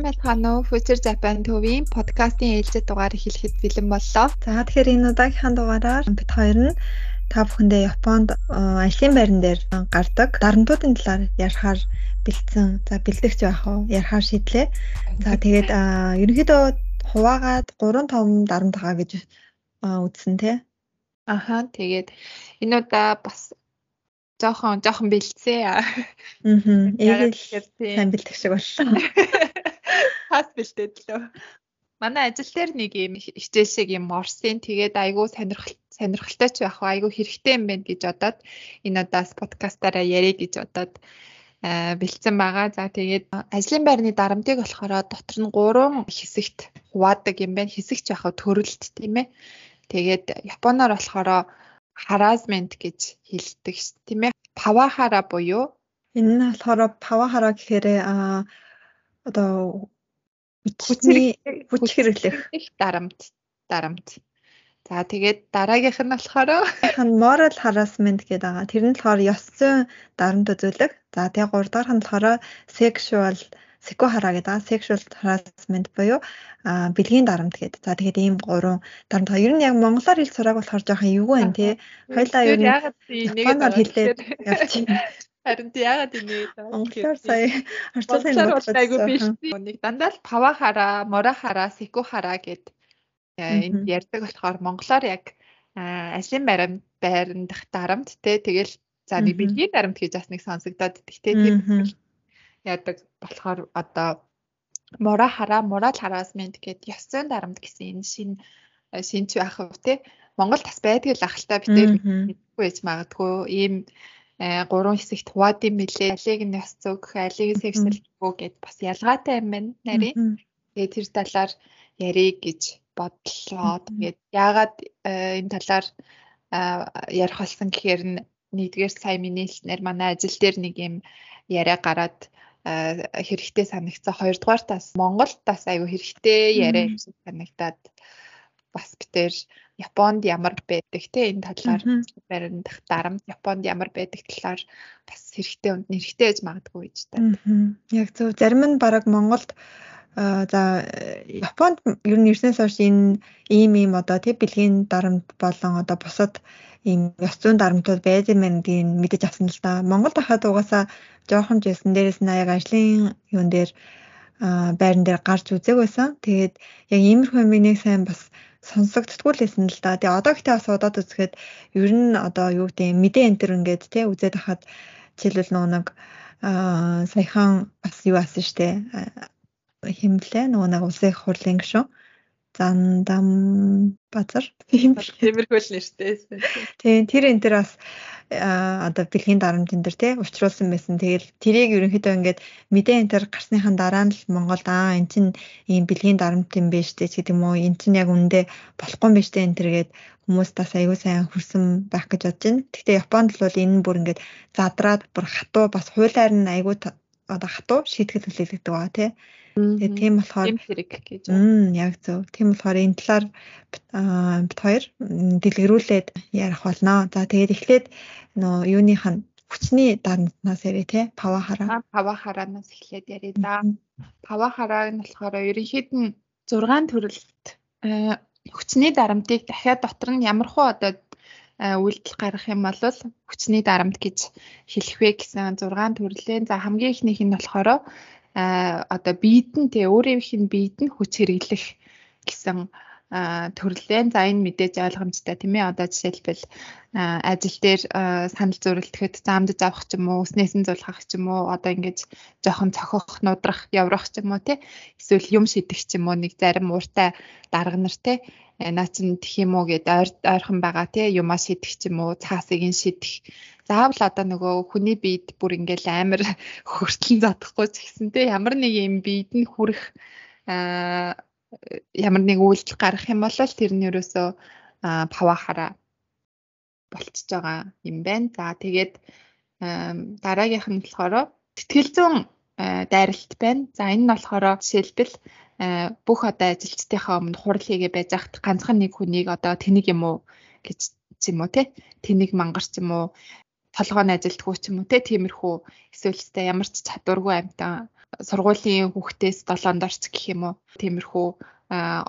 сайн байна уу? Future Japan төвийн подкастын ээлжид дугаар эхлэхэд бэлэн боллоо. За тэгэхээр энэ удаагийнхаа дугаараар бид хоёр нь та бүхэндээ Японд ажлын байран дээр гардаг дарамтуудын талаар ярихаар бэлдсэн. За бэлдэгч байх уу? Ярихаар шийдлээ. За тэгээд ерөнхийдөө хуваагаад 3 5 дарамт байгаа гэж үзсэн тий. Аха тэгээд энэ удаа бас жоохон жоохон бэлдсэн. Аа. Яг сайн бэлдэх шиг боллоо. Хас бэлдээд лөө. Манай ажил дээр нэг юм хичээл шиг юм орсон. Тэгээд айгүй сонирхол сонирхолтой ч байх уу айгүй хэрэгтэй юм байна гэж бодоод энэ удаас подкастаараа ярих гэж бодоод бэлдсэн байгаа. За тэгээд ажлын байрны дарамтыг болохоор дотор нь гурван хэсэгт хуваадаг юм байна. Хэсэгч яг төрөлт тийм ээ. Тэгээд японоор болохоор harassment гэж хэлдэг ш тийм ээ. Павахара буюу энэ нь болохоор павахара гэхээр а одоо хүчний хүч хэрэглэх дарамт дарамт. За тэгээд дараагийнх нь болохоор moral harassment гэдэг байгаа. Тэр нь болохоор ёс зүйн дарамт үзүүлэх. За тэгээд гурав дахь нь болохоор sexual секухара гэдэг sexual harassment буюу а бэлгийн дарамт гэдэг. За тэгээд ийм гурван дарамт. Ер нь яг монголоор хэл сурааг болохоор жоохон эвгүй байна тий. Хоёлаа ер нь японоор хэлээд явчих. Харин тий яагаад ингэ монголоор сая орчуулсан юм айгу биш. Нэг дандаа л павахара, морахара, секухара гэд энд ярьдаг болохоор монголоор яг ажлын байранд байрандах дарамт тий. Тэгэл за нэг бэлгийн дарамт гэж бас нэг сонсогдоод тэгтээ тийм яадаг болохоор одоо мора хараа морал хараасмент гэдэг ёс зүйн дарамт гэсэн энэ шин шинж байх уу те Монгол тас байдаг л ахaltaа бид нэр мэдгүй байж магадгүй. Ийм э, гурван хэсэгт хуваад юм билээ. Алиг нь ёс зүг, алиг нь сексуал гэд бас ялгаатай юм байна нарийн. Тэгээ тэр талаар ярих гэж бодлоо. Тэгээд яагаад э, энэ талаар ярих болсон гэхээр нэгдүгээр сая миний хэлснээр манай ажил дээр нэг юм яриа гараад хэрэгтэй санагцсан. Хоёрдугаар тас Монголд бас айгүй хэрэгтэй яриа юм шиг санагдаад бас битэр Японд ямар байдаг те энэ талаар баримтах дарамт Японд ямар байдаг талаар бас хэрэгтэй үнд нэрхтэй гэж магадгүй гэж та. Яг зөв зарим нь баг Монголд за Японд ер нь ирснээс хойш энэ ийм ийм одоо тий бэлгийн дарамт болон одоо бусад ийм ёс зүйн дарамтууд байж мэн гэдгийг мэдэж авсан л да. Монгол дахад угаасаа жоохон ясан дээрээс нь аяг ажлын юун дээр байран дээр гарч үзег байсан. Тэгээд яг иймэрхүү миний сайн бас сонсогдтгүй л байсан л да. Тэгээ одоо ихтэй бас удаад үзэхэд ер нь одоо юу гэдэг мэдээ энэ төр ингээд тий үзээд хахад жишээлбэл нэг аа саяхан бас юу асан штэ? Химлээ нөгөө нэг улсын хурлын гишүүн Зандам базар тиймэрхүү л нэртэй. Тийм тэр энэ төр бас одоо бэлгийн дарамт энэ төр тий учруулсан байсан. Тэгэл тэрийг ерөнхийдөө ингээд мэдээ энэ төр гарсныхан дараа нь л Монголд аа эн чин ийм бэлгийн дарамт юм биш тий гэдэг юм уу эн чин яг үндэ болохгүй юм биш тий энэ төргээд хүмүүс бас аягүй сайн хүрсэн байх гэж бодож байна. Гэхдээ Японд л бол энэ бүр ингээд задраад бүр хатуу бас хуулиар нь аягүй одоо хатуу шийтгэл хүлээлгдэг ба тий Тэгээ тийм болохоор хэрэг гэж. Мм яг зөв. Тийм болохоор энэ талаар бит хоёр дэлгэрүүлээд ярих болно. За тэгээд эхлээд нөө юуных нь хүчний дарамтнаас ярив те павахара. Павахаранаас эхлээд ярив. За павахараа нь болохоор ерөнхийд нь 6 төрөлт хүчний дарамтыг дахиад дотор нь ямархуу одоо үйлдэл гаргах юм бол хүчний дарамт гэж хэлэх вэ гэсэн 6 төрлийн за хамгийн ихнийх нь болохоор а одоо биед нь тий өөрийнх нь биед нь хүч хэрэглэх гэсэн төрлөө за энэ мэдээж ойлгомжтой тийм ээ. Одоо жишээлбэл ажил дээр санал зөрөлдөхэд заамдаж авах ч юм уу өснээс нь зулгах ч юм уу одоо ингэж жоохон цохох нудрах яврах ч юм уу тий эсвэл юм шидэх ч юм уу нэг зарим ууртай дарга нар тий э, наа чин тэх юм уу гэд ойрхон байгаа тий юмаа шидэх ч юм уу цаасыг нь шидэх заавал одоо нөгөө хүний биед бүр ингээл амар хөртлөн задахгүй ч гэсэн те ямар нэг юм биед нь хүрэх аа ямар нэг үйлдэл гарах юм бол тэр нь ерөөсөө павахара болчихж байгаа юм байна. За тэгээд дараагийнх нь болохоор тэтгэл зүүн дайралт байна. За энэ нь болохоор жишээлбэл бүх одоо ажилчдынхаа өмнө хурал хийгээ байж хат ганцхан нэг хүнийг одоо тэнийг юм уу гэж юм уу те тэнийг мангарч юм уу толгойн ажилтгүй ч юм уу те тиймэрхүү эсвэл тэ ямар ч чадваргүй амтан сургуулийн хүүхдээс 7 дорч гэх юм уу. Тиймэрхүү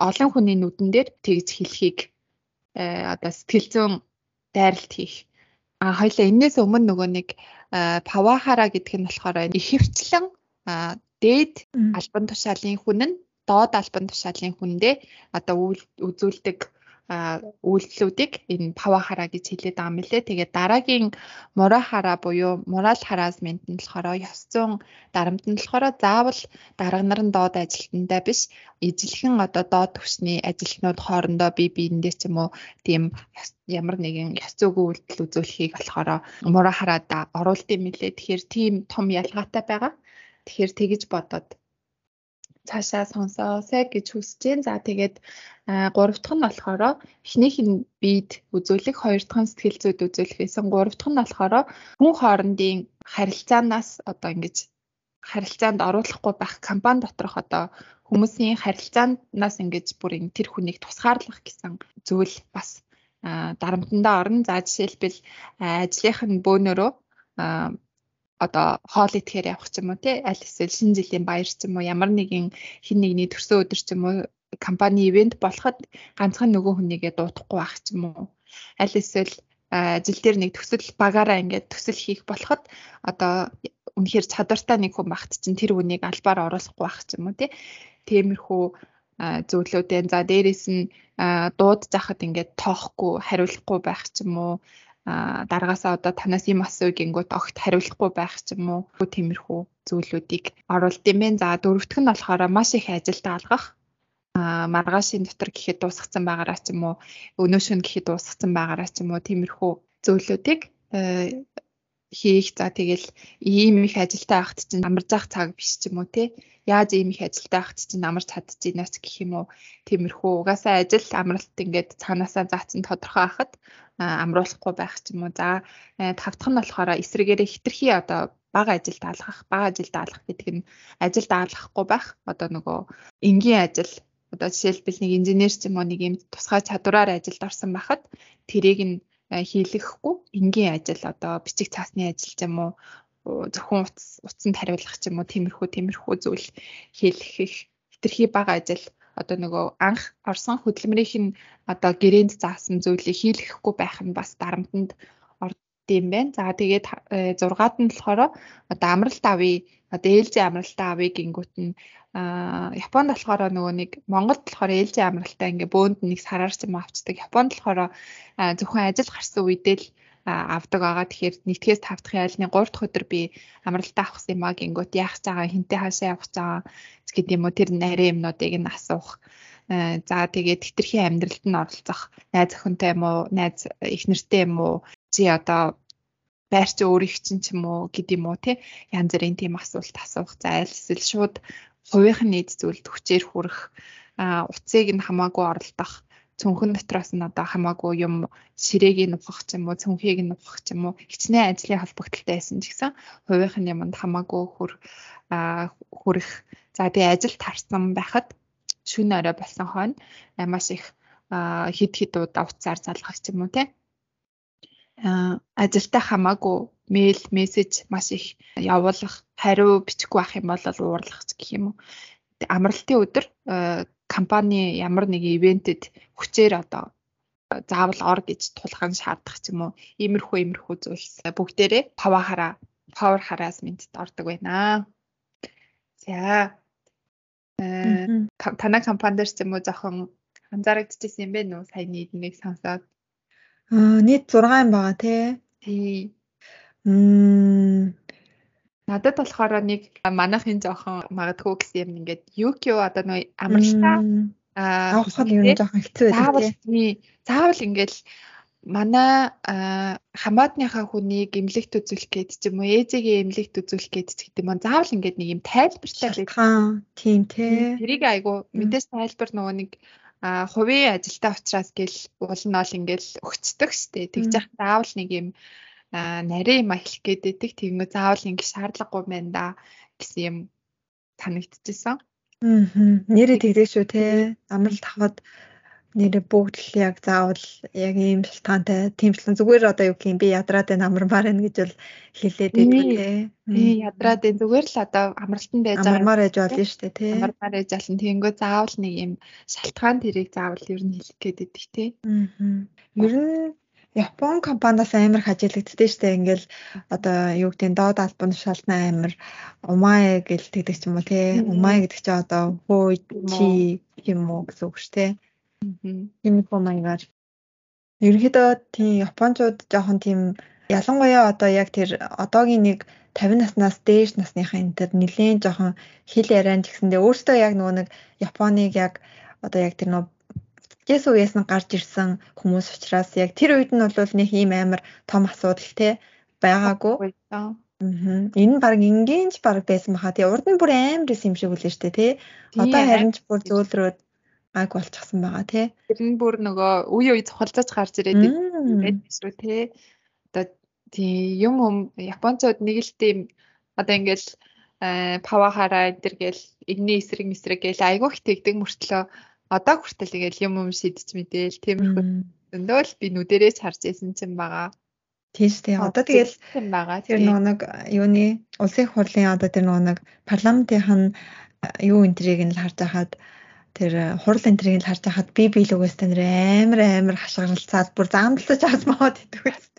олон хүний нүдэн дээр тэгж хэлхийг одоо сэтгэл зүйн дайралт хийх. А хоёлаа энээс өмнө нөгөө нэг павахара гэдэг нь болохоор ихэвчлэн дээд албан тушаалын хүн нь доод албан тушаалын хүндээ одоо үзүүлдэг үйлдэлүүдийг энэ пава хараа гэж хэлээд байгаа юм лээ. Тэгээд дараагийн мура хараа буюу морал хараасмент нь болохоор ёс зүйн дарамт нь болохоор заавал дарга нар нь доод ажилтнаа биш ижилхэн одоо доод түвшний ажилтнууд хоорондоо бие биендээ ч юм уу тийм ямар нэгэн ёс зүйн үйлдэл үзүүлэхийг болохоор мура хараада оруулд юм лээ. Тэгэхээр тийм том ялгаатай байгаа. Тэгэхээр тэгэж бодоод цаашаа сонсоосэй гэж хүсэж байна. За тэгээд гурав дахь нь болохоор эхнийх нь бид үзүүлэх, хоёр дахь нь сэтгэл зүйд үзүүлэх гэсэн, гурав дахь нь болохоор хүн хоорондын харилцаанаас одоо ингэж харилцаанд оруулахгүй байх компани доторх одоо хүмүүсийн харилцаанаас ингэж бүр тэр хүнийг тусгаарлах гэсэн зүйл бас дарамтандаа орно. За жишээлбэл ажлынх нь бөөнөрөө одоо хоол идэхээр явах ч юм уу тий? Аль эсвэл шинэ жилийн баяр ч юм уу ямар нэгэн хин нэгний төрсөн өдөр ч юм уу компани ивент болоход ганцхан нөгөө хүнийгээ дуудахгүй байх ч юм уу. Аль эсвэл ажил дээр нэг төсөл багаараа ингээд төсөл хийх болоход одоо үнэхээр чадвартай нэг хүн багт чинь тэр хүнийг албаар оруулахгүй байх ч юм уу тий? Тиймэрхүү зөвлөдөө. За дээрэс нь дууд захад ингээд тоохгүй хариулахгүй байх ч юм уу дараагаасаа одоо танаас юм асуу гингүүт огт хариулахгүй байх ч юм уу тиймэрхүү зүйлүүдийг оруулд юм бэ. За дөрөвтг нь болохоор маш их ажилд алгах а маргаашийн дотор гэхэд дуусгацсан байгаараа ч юм уу өнөө шөнө гэхэд дуусгацсан байгаараа ч юм уу тиймэрхүү зөвлөдүүдийг э, хийх. За тэгэл ийм их ажилтаа авахт чинь амарч ах цаг биш ч юм уу те яаж ийм их ажилтаа авахт чинь амарч чадчихнаас гэх юм уу? Тиймэрхүү угаасаа ажил амралт ингээд цаанаасаа заацсан тодорхой хахад амруулахгүй байх ч юм уу. За э, тав дахь нь болохоор эсрэгээрээ хитрхи одоо бага ажил даалгах бага ажил даалгах гэдэг нь ажил даалгахгүй байх. Одоо нөгөө энгийн ажил одоо жишээлбэл нэг инженер ч юм уу нэг юм тусгай чадвараар ажилд орсон байхад тэрийг нь хийлгэхгүй энгийн ажил одоо бичиг цаасны ажил ч юм уу зөвхөн утас утсанд хариулах ч юм уу тиймэрхүү тиймэрхүү зүйл хийлгэх хитрхи бага ажил одоо нөгөө анх орсон хөдөлмөрийнх нь одоо гэрээнд заасан зүйлийг хийлгэхгүй байх нь бас дарамтанд ордсон байна. За тэгээд 6-аад нь болохоор одоо амралт авъя одоо ээлжийн амралтаа авъя гингүүт нь Японд болохоор нөгөө нэг Монголд болохоор ээлжийн амралтаа ингээ бөөнд нэг сараар ч юм авчдаг. Японд болохоор зөвхөн ажил гарсан үедээ л авдаг байгаа. Тэгэхээр нэгтгэс тавдахын айлны 3 дахь өдөр би амралтаа авах юм аа гингүүт яах ч байгаа хинтээ хаашаа явах ч байгаа гэдэг юм уу тэр нарийн юмнуудыг нь асуух. За тэгээд хитрхийн амьдралд нь оролцох найз охинтой юм уу, найз их нэртэй юм уу, чи одоо байрч өөрийг чинь ч юм уу гэдэг юм уу тий янз бүрийн тийм асуулт асуух. За аль эсвэл шууд хувийнх нь нийт зүйлд хүчээр хүрэх утсыг нь хамаагүй оролдох цүнхэн дотроос нь одоо хамаагүй юм ширээг нь ухах ч юм уу цүнхийг нь ухах ч юм уу хичнээн ажлын холбогдолтой байсан ч гэсэн хувийнх нь юмд хамаагүй хүр хүрэх. За тэгээ ажил тарсан байхад шүн орой болсон хойно. Маш их хид хид удаа уцаар залгах ч юм уу те ажилтаа хамаагүй мэйл мессеж маш их явуулах хариу бичихгүй байх юм бол уурлах гэх юм уу амралтын өдөр компани ямар нэг ивентэд хүчээр одоо заавал ор гэж тулхан шаардах ч юм уу иймэрхүү иймэрхүү зүйлс бүгдээрээ пава хараа power harassment-д ордог байна. За. Э танай компанидэр ч юм уу жоохон анзаарэгдчихсэн юм бэ нүү саяны эднийг сонсоод. Аа нийт 6 юм байгаа тий. Тий. Мм Надад болохоор нэг манайхын жоохон магадгүй гэсэн юм ингээд UQ одоо нөө амралтаа авахад ер нь жоохон хэцүү байдаг тийм. Заавал ингээд манай хамаатныхаа хүнийг эмнэлэгт үзүүлэх гээд ч юм уу ээжигээ эмнэлэгт үзүүлэх гээд ч гэдэг юм. Заавал ингээд нэг юм тайлбартай байдаг. Тийм тий. Тэрийг айгу мэдээс тайлбар нөгөө нэг а хувийн ажилтаа ухраас гэл уул нь ол ингээл өгцдөг штэ. Тэгж яхад заавал нэг юм нарийн юм ахлах байдаг. Тэгмээ заавал ингэ шаардлагагүй байна да гэсэн юм санагдчихсан. Аа. Нэрээ тэгдэг шүү те. Амралт аваад нэрээ бүгд л яг заавал яг ийм шалтгаантай тэмцлэн зүгээр одоо юу гэх юм би ядраад байна амармаар байна гэж бол хэлээд байдаг тий. Тий ядраад байна зүгээр л одоо амралтан байж байгаа. Амармаар ээж болно шүү дээ тий. Амармаар ээж болно. Тэнгөө заавал нэг юм шалтгаан тэрийг заавал ер нь хэлэх гээд байдаг тий. Аа. Ер нь Япон компаниас амар хажиглагддээ штэ ингээл одоо юу гэдэг доод албан тушаална амар умаа гэл тэгдэг ч юм уу тий. Умаа гэдэг чинь одоо хөө чи юм уу гэсэн үг штэ. Тийм их маягаар. Ерөнхийдөө тийм Япончууд жоохон тийм ялангуяа одоо яг тэр одоогийн нэг 50 наснаас дээш насныхаа энэ төр нэлээд жоохон хэл яриан ч гэсэндээ өөртөө яг нөгөө нэг Японыг яг одоо яг тэр нөгөө Жэс үеэс нь гарч ирсэн хүмүүс учраас яг тэр үед нь бол нэг ийм амар том асуудал те байгаагүй. Аа. Энэ баг ингийнч баг байсан баха. Тэгээ урд нь бүр амар юм шиг үлээ штэ тий. Одоо харин ч бүр зөөлрөөд аг болчихсон байгаа тий. Тэр нь бүр нөгөө үе үе цохолцож гарч ирээд байдаг шүү тий. Одоо тий юм юм Японцууд нэг л тийм одоо ингээл пава хараа энэ гээл игний эсрэг мэсрэг гээл айгуух тэгдэг мөртлөө одоо хүртэл ингээл юм юм шидэж мэдээл тиймэрхүү зөндөөл би нүдэрээс харж исэн чинь байгаа. Тийш тий. Одоо тэгэл тэр нэг юуны улсын хурлын одоо тэр нэг парламентын юу энтрийг нь л харж байхад тэр э, хурал энтрийг л харж байхад би биелүүгээс тэр амар амар хашгиралцаад бүр заамдалж авч маад идэг байсан.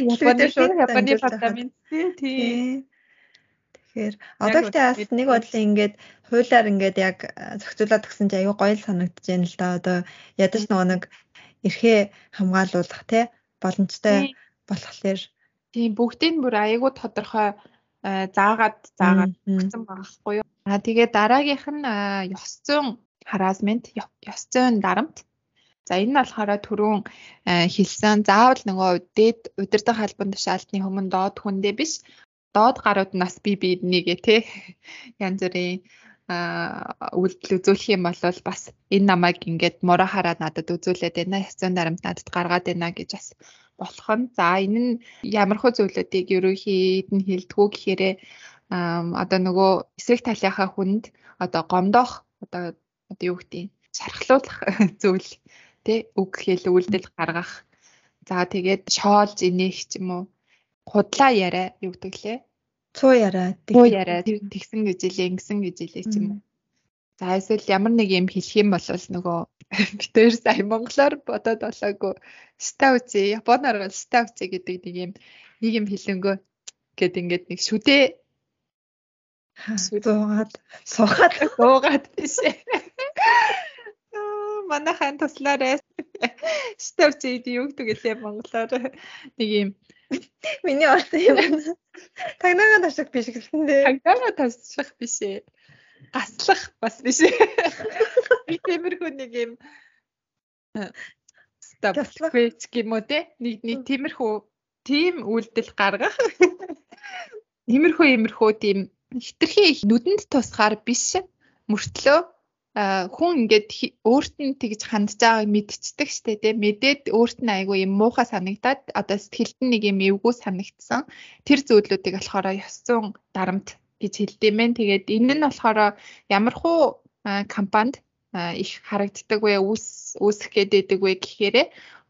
Японы Японы парламент тий. Тэгэхээр одоо гэхдээ бас нэг бодлоо ингээд хуулиар ингээд яг зохицуулаад гисэн чи аюу гоё санагдаж байна л да. Одоо ядаж нөгөө нэг эрхээ хамгаалуулах тий боломжтой болохоор тийм бүгдийг бүр аягүй тодорхой заагаад заагаад өгсөн байхгүй юу. Аа тэгээ дараагийнх нь ёс зүйн хараасмент, ёс зүйн дарамт. За энэ нь болохоор түрүүн хэлсэн. Заавал нөгөө дээд удирдах албан тушаалтны өмнө доод хүндээ биш доод гарууд нас би биднийгээ те янз бүрийн үйлдэл үзүүлэх юм бол бас энэ намайг ингээд мороо хараад надад үзүүлээд байна. Хэцүүн дарамт надад гаргаад байна гэж бас болох нь. За энэ нь ямар хөө зүйлүүдийг ерөөхийд нь хилдэггүй гэхээр одоо нөгөө эсрэг талынхаа хүнд одоо гомдоох одоо одоо юу гэдэг шархлуулах зүйл тий үг хэл үйлдэл гаргах. За тэгээд шоолж инех ч юм уу худлаа яриа юу гэдэг лээ. Цуу яриа. Цуу яриа тэгсэн гэж илээ, ингэсэн гэж илээ ч юм уу. За эсвэл ямар нэг юм хэлэх юм бол нөгөө битээр сая монголоор бодоод болоогүй. Стауци японоор бол стауци гэдэг нэг юм нэг юм хэлэнгөө гэд ингээд нэг шүдээ суугаад суугаад. Суугаад биш. Манайхан туслаарай стауци юу гэдэг лээ монголоор? Нэг юм миний орсон юм. Тагнага таших биш гэсэндээ тагнага таших биш ээ. Гаслах бас биш. Ээ би тиймэрхүү нэг юм стопвэч гэмүү те нэг нэг тиймэрхүү тийм үйлдэл гаргах. Тиймэрхүү иймэрхүү тийм хитрхи нүдэнд тусгаар биш. Мөртлөө хүн ингээд өөрт нь тэгж хандж байгааг мэдчихдэг штэ тий. Мэдээд өөрт нь айгүй юм муухай санагдаад одоо сэтгэлд нэг юм эвгүй санагдсан. Тэр зүйлүүдийг болохоор ёс зүйн дарамт гэж хэлдээмэн тэгээд энэ нь болохоор ямархуу компанид их харагддаг вэ үүс үүсэх байдаг вэ гэхээр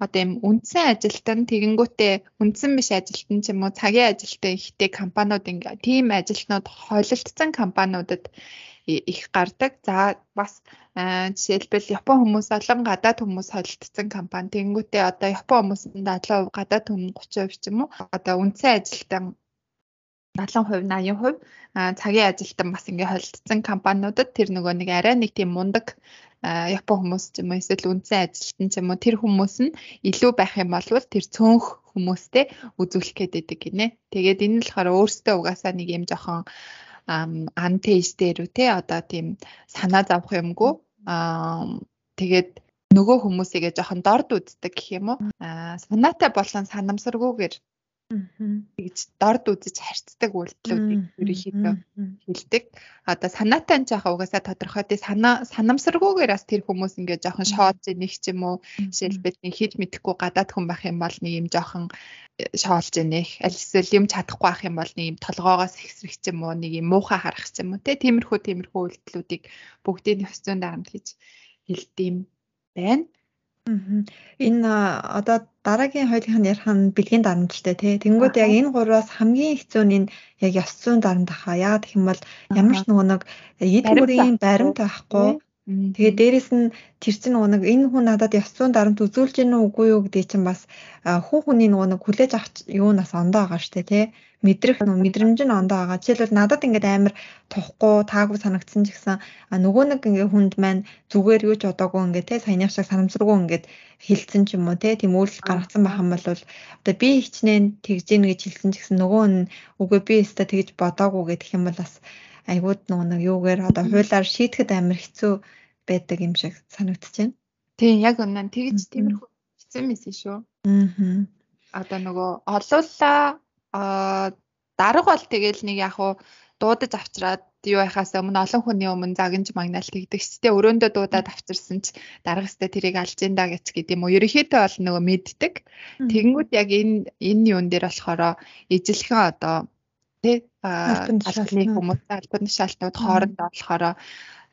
одоо юм үндсэн ажилтан тэгэнгүүтээ үндсэн биш ажилтан ч юм уу цагийн ажилтан ихтэй компаниуд ингээ тийм ажилтнууд хойлолтсон компаниудад их гардаг. За бас жишээлбэл Япон хүмүүс олон гадаад хүмүүс холилдсон компани. Тэнгүүтээ одоо Япон хүмүүсэнд 70% гадаад хүмүүс 30% ч юм уу. Одоо үндсэн ажилтан 70% 80% цагийн ажилтан бас ингээ холилдсон компаниудад тэр нөгөө нэг арай нэг тийм мундаг Япон хүмүүс ч юм уу эсвэл үндсэн ажилтан ч юм уу тэр хүмүүс нь илүү байх юм бол тэр цөөнх хүмүүстэй үзүүлэх гээд байдаг гинэ. Тэгээд энэ нь болохоор өөртөө угаасаа нэг юм жоохон антейстэр үү те одоо тийм санаа зовх юмгүй. Аа тэгээд нөгөө хүмүүсийгээ жоохон дорд үздэг гэх юм уу. Аа санаатай болон санамсаргүйгээр гэж дорд үзэж харьцдаг үйлдэлүүдийг ерөнхийдөө хэлдэг. Одоо санаатай нь жоохон угаасаа тодорхой. Тий санаа санамсаргүйгээр бас тэр хүмүүс ингээд жоохон шоолж нэг ч юм уу жишээлбэл нэг хэл мэдэхгүй гадаад хүн байх юм бол нэг юм жоохон э, шоолж нэх аль эсвэл юм чадахгүй байх юм бол нэг юм толгоогоос ихсрэх ч юм уу нэг юм муухай харах ч юм уу. Тий тиймэрхүү тиймэрхүү үйлдэлүүдийг бүгдийг нь хөсцөн дарамт гэж хэлдэм. байна. Энэ одоо дараагийн хоёулынх нь ярих нь бэлгийн дарамттай тий. Тэнгүүд яг энэ гураас хамгийн хэцүү нь яг ёс зүйн дарамт хаа. Яагаад гэх юм бол ямар ч нөгөө нэг эд бүрийн баримт байхгүй Тэгээд дээрэс нь тэр чинь нэг энэ хүн надад зүйн дарамт үзүүлж гэнэ үгүй юу гэдэг чинь бас хүн хүний нэг хүлээж авах юунаас ондоо байгаа штэ тий мэдрэх нөгөө мэдрэмж нь ондоо байгаа. Жишээлбэл надад ингээд амар тухгүй таагүй санагдсан ч гэсэн нөгөө нэг ингээд хүнд маань зүгээр юу ч одоогүй ингээд тий саяных шиг санамсаргүй ингээд хилцэн ч юм уу тий тийм үйлдэл гаргацсан байх юм бол одоо би хичнээн тэгж гин гэж хэлсэн ч гэсэн нөгөө нь үгүй би өстө тэгж бодоогүй гэх юм бол бас айгууд нөгөө нэг юугээр одоо хуулаар шийдэхэд амар хэцүү байдаг юм шиг санагдчихэв. Тийм яг үнэн тэгж тиймэрхүү хэцүү мэсэн шүү. Аа. Одоо нөгөө олуулаа аа дарга бол тэгэл нэг яг уу дуудаж авчраад юу яхаас өмнө олон хүний өмнө загинж магнаал тэгдэг ч тэ өрөөндөө дуудаад авчирсан ч дарга өстө тэрийг алж энэ гэж гэдэг юм уу ерөнхийдөө бол нөгөө мэддэг. Тэгэнгүүт яг энэ энэ юун дээр болохоор ижилхэн одоо тий албаны хүмүүс албаны шалтнууд хоорондоо болохоор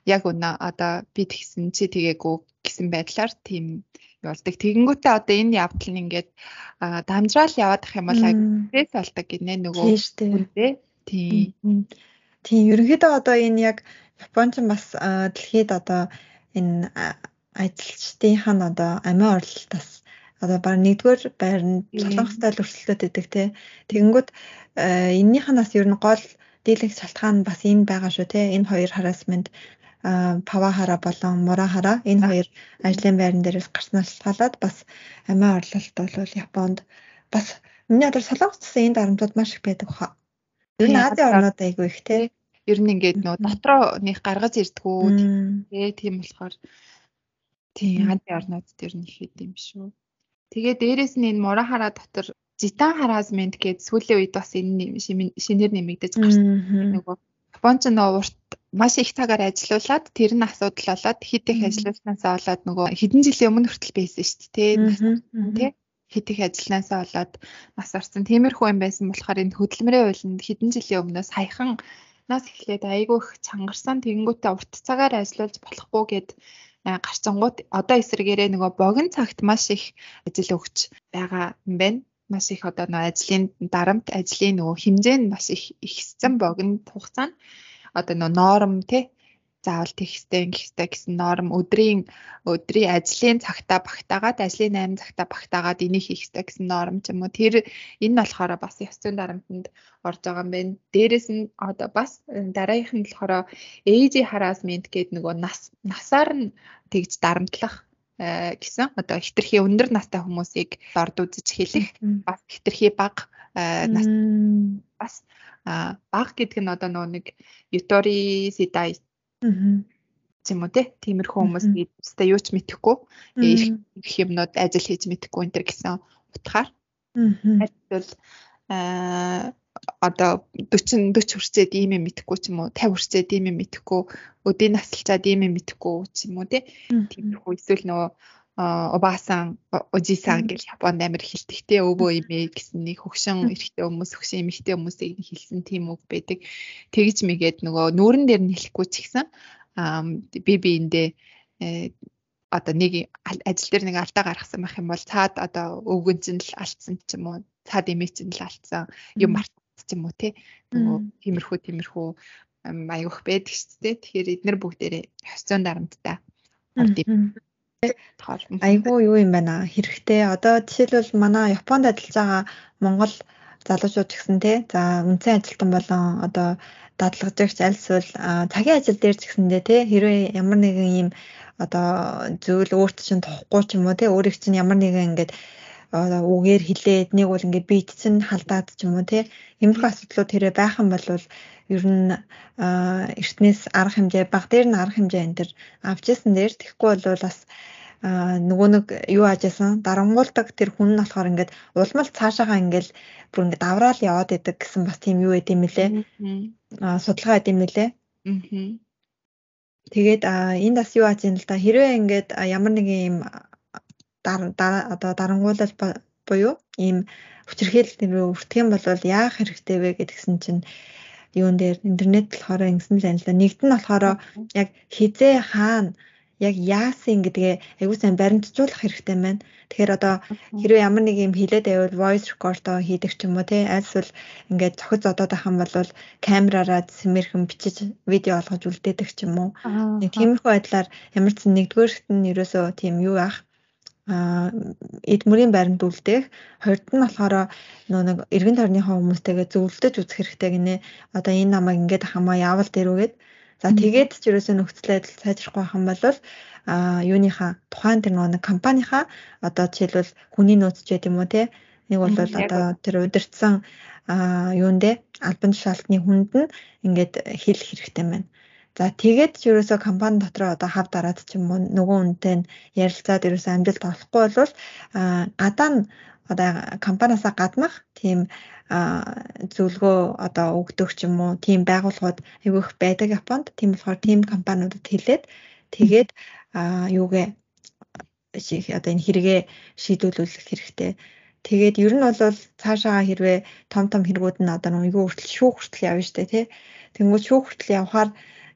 яг үнэ одоо би тэгсэн чи тэгээгүй гэсэн байдлаар тийм явуулдаг. Тэгэнгүүтээ одоо энэ явдал нь ингээд дамжраал яваад ах юм бол стресс болдог гинэ нөгөө үндэ. Тийм. Тийм ерөнхийдөө одоо энэ яг Японч бас дэлхийд одоо энэ ажилчдынхаа одоо амиа орлолтоос одоо баг нэгдүгээр байранд солонгостой л өрсөлдөд байдаг тий. Тэгэнгүүт э, эннийхнаас ер нь гол дийлэх шалтгаан бас энэ байгаа шүү тий. Энэ хоёр хараасмент павахара болон мурахара энэ хоёр ажлын байран дээрээс гарснаас шалтгаалаад бас амиа орлолт бол Японд бас миний бодлоор солонгос энэ дарамтууд маш их байдаг хаа. Ер нь Азийн орнууд айгүй их тий. Ер нь ингээд нөө дотроо них гаргаж ирдгүү тий тийм болохоор тийм Азийн орнууд дээр нь их идэм шүү. Тэгээ дээрэс нь энэ Мурахара дотор Житан хараасмент гээд сүүлийн үед бас энэ шинээр нэмэгдэж гарсан. Нөгөө Японч нөгөө урт маш их цагаар ажиллаулаад тэр нь асуудал болоод хит их ажилласнасаа болоод нөгөө хэдэн жилийн өмнө хүртэл байсан шүү дээ. Тэ хит их ажилласнасаа болоод нас орсон. Тиймэрхүү юм байсан болохоор энэ хөдөлмөрийн хуулинд хэдэн жилийн өмнөөс хаяхан нас эхлээд айгүй их чангарсан. Тэгэнгүүтээ урт цагаар ажиллаулж болохгүй гээд гарчингууд одоо эсрэгээрээ нөгөө богино цагт маш их ажил өгч байгаа юм байна. Маш их одоо нөгөө ажлын дарамт, ажлын нөгөө хэмжээ нь маш их ихссэн богино хугацаанд одоо нөгөө норм тий заавал тех хэвтэй ингэх хэвтэй гэсэн норм. Өдрийн өдрийн ажлын цагтаа багтаагаад ажлын 8 цагтаа багтаагаад энийг хийх хэвтэй гэсэн норм ч юм уу. Тэр энэ болохоор бас ёс зүйн дарамтанд орж байгаа юм байна. Дээрээс нь одоо бас дараагийнх нь болохоор age harassment гэдэг нөгөө нас насаар нь тэгж дарамтлах э, гэсэн. Одоо хитрхи өндөр настай хүмүүсийг дорд үзэж хэлэх бас хитрхи бага э, нас бас бага гэдэг нь одоо нөгөө нэг ютори сидай юм уу те? Тиймэрхүү хүмүүс өөртөө юу ч мэдэхгүй. Их юмнууд ажил хийж мэдэхгүй энэ төр гэсэн утгаар. Бол аа одоо 40 40 хүрчээд ийм юм мэдэхгүй ч юм уу 50 хүрчээд ийм юм мэдэхгүй өдийн насалчаад ийм юм мэдэхгүй ч юм уу те? Тиймэрхүү эсвэл нөгөө обаасан ожисан гэж Японд амир хэлтэгтэй өвөө имээ гэсэн нэг хөгшин эрэгтэй хүмүүс хөгшин эмэгтэй хүмүүсийг хэлсэн тийм үг байдаг. Тэгж мэгээд нөгөө нүүрэн дээр нь хэлэхгүй ч гэсэн би биэндээ одоо нэг ажил дээр нэг алдаа гаргасан байх юм бол цаад одоо өвгөн чинь л алдсан ч юм уу цаад эмээ чинь л алдсан. Юм мартсан ч юм уу тий нөгөө тиймэрхүү тиймэрхүү аявах байдаг шүү дээ. Тэгэхээр эднэр бүгдээрээ хөсцөн дарамттай. Орд Айгүй юу юм байна хэрэгтэй. Одоо жишээлбэл манай Японд ажиллаж байгаа Монгол залуучууд гэсэн тий. За үнцэн ажилтан болон одоо дадлагжигч аль эсвэл цагийн ажил дээр ч гэсэндээ тий хэрвээ ямар нэгэн ийм одоо зүйл өөрт чинь тухгүй ч юм уу тий өөрийг чинь ямар нэгэн ингээд үгээр хилээд нэг бол ингээд бийт чинь халдаад ч юм уу тий иймэрхүү асуудлууд тэрэ байх юм бол ер нь эртнээс арга хэмжээ баг дээр нь арга хэмжээ энэ төр авч ирсэн дээр тэгэхгүй бол бас нөгөө нэг юу аажсан дарангуулдаг тэр хүн нь болохоор ингээд улмал цаашаага ингээд бүр ингээд авраал яваад идэг гэсэн бас тийм юу гэдэм мэлээ. Аа судалгаа гэдэм мэлээ. Аа. Тэгээд энд бас юу юм л да хэрвээ ингээд ямар нэг юм одоо дарангуулал буюу ийм хүчирхийлэл нэрээ өртөх юм бол яах хэрэгтэй вэ гэдгсэн чинь юун дээр интернет болохоор ингэсэн л анилаа. Нэгд нь болохоор яг хизээ хаана яг яасын гэдгээ аягүй сайн баримтжуулах хэрэгтэй байна. Тэгэхээр одоо хэрвээ ямар нэг юм хэлээд байвал voice record хийдэг ч юм уу тий альсвал ингээд цохид зодоод ахын бол камераараа сэмэрхэн бичиж видео олгож үлдээдэг ч юм уу. Тиймэрхүү байдлаар ямар ч нэгдүгээрт нь ерөөсөө тийм юу ах эд мөрийн баримт үлдээх хоёрт нь болохоор нөө нэг эргэн тойрныхоо хүмүүстэйгээ зөвлөдөж үзэх хэрэгтэй гинэ. Одоо энэ намайг ингээд хамаа яавал дэрүүгээд за тэгээд ч ерөөсөө нөхцөл байдал сайжрахгүй юм бол а юуныхаа тухайн тэр нэг компанийнхаа одоо жишээлбэл хүний нөөц ч гэдэг юм уу те нэг бол одоо тэр удирдсан юундэ албан тушаалтны хүнд нь ингээд хэл хэрэгтэй байна. За тэгээд ч ерөөсөө компани дотор одоо хав дараад ч юм уу нөгөө үнэтэй нь ярилцаад ерөөсөө амжилт олохгүй бол гадаа нь одоо компаниасаа гаднах тийм зөвлөгөө одоо өгдөг ч юм уу тийм байгууллагууд айгүйх байдаг Японд. Тийм болохоор тийм компаниудад хэлээд тэгээд юугээ одоо энэ хэрэгээ шийдвэрлэх хэрэгтэй. Тэгээд ер нь бол цаашаа хэрвээ том том хэрэгүүд нь одоо нэг хүртэл шүүх хүртэл явна штэ тий. Тэнгүүд шүүх хүртэл явхаар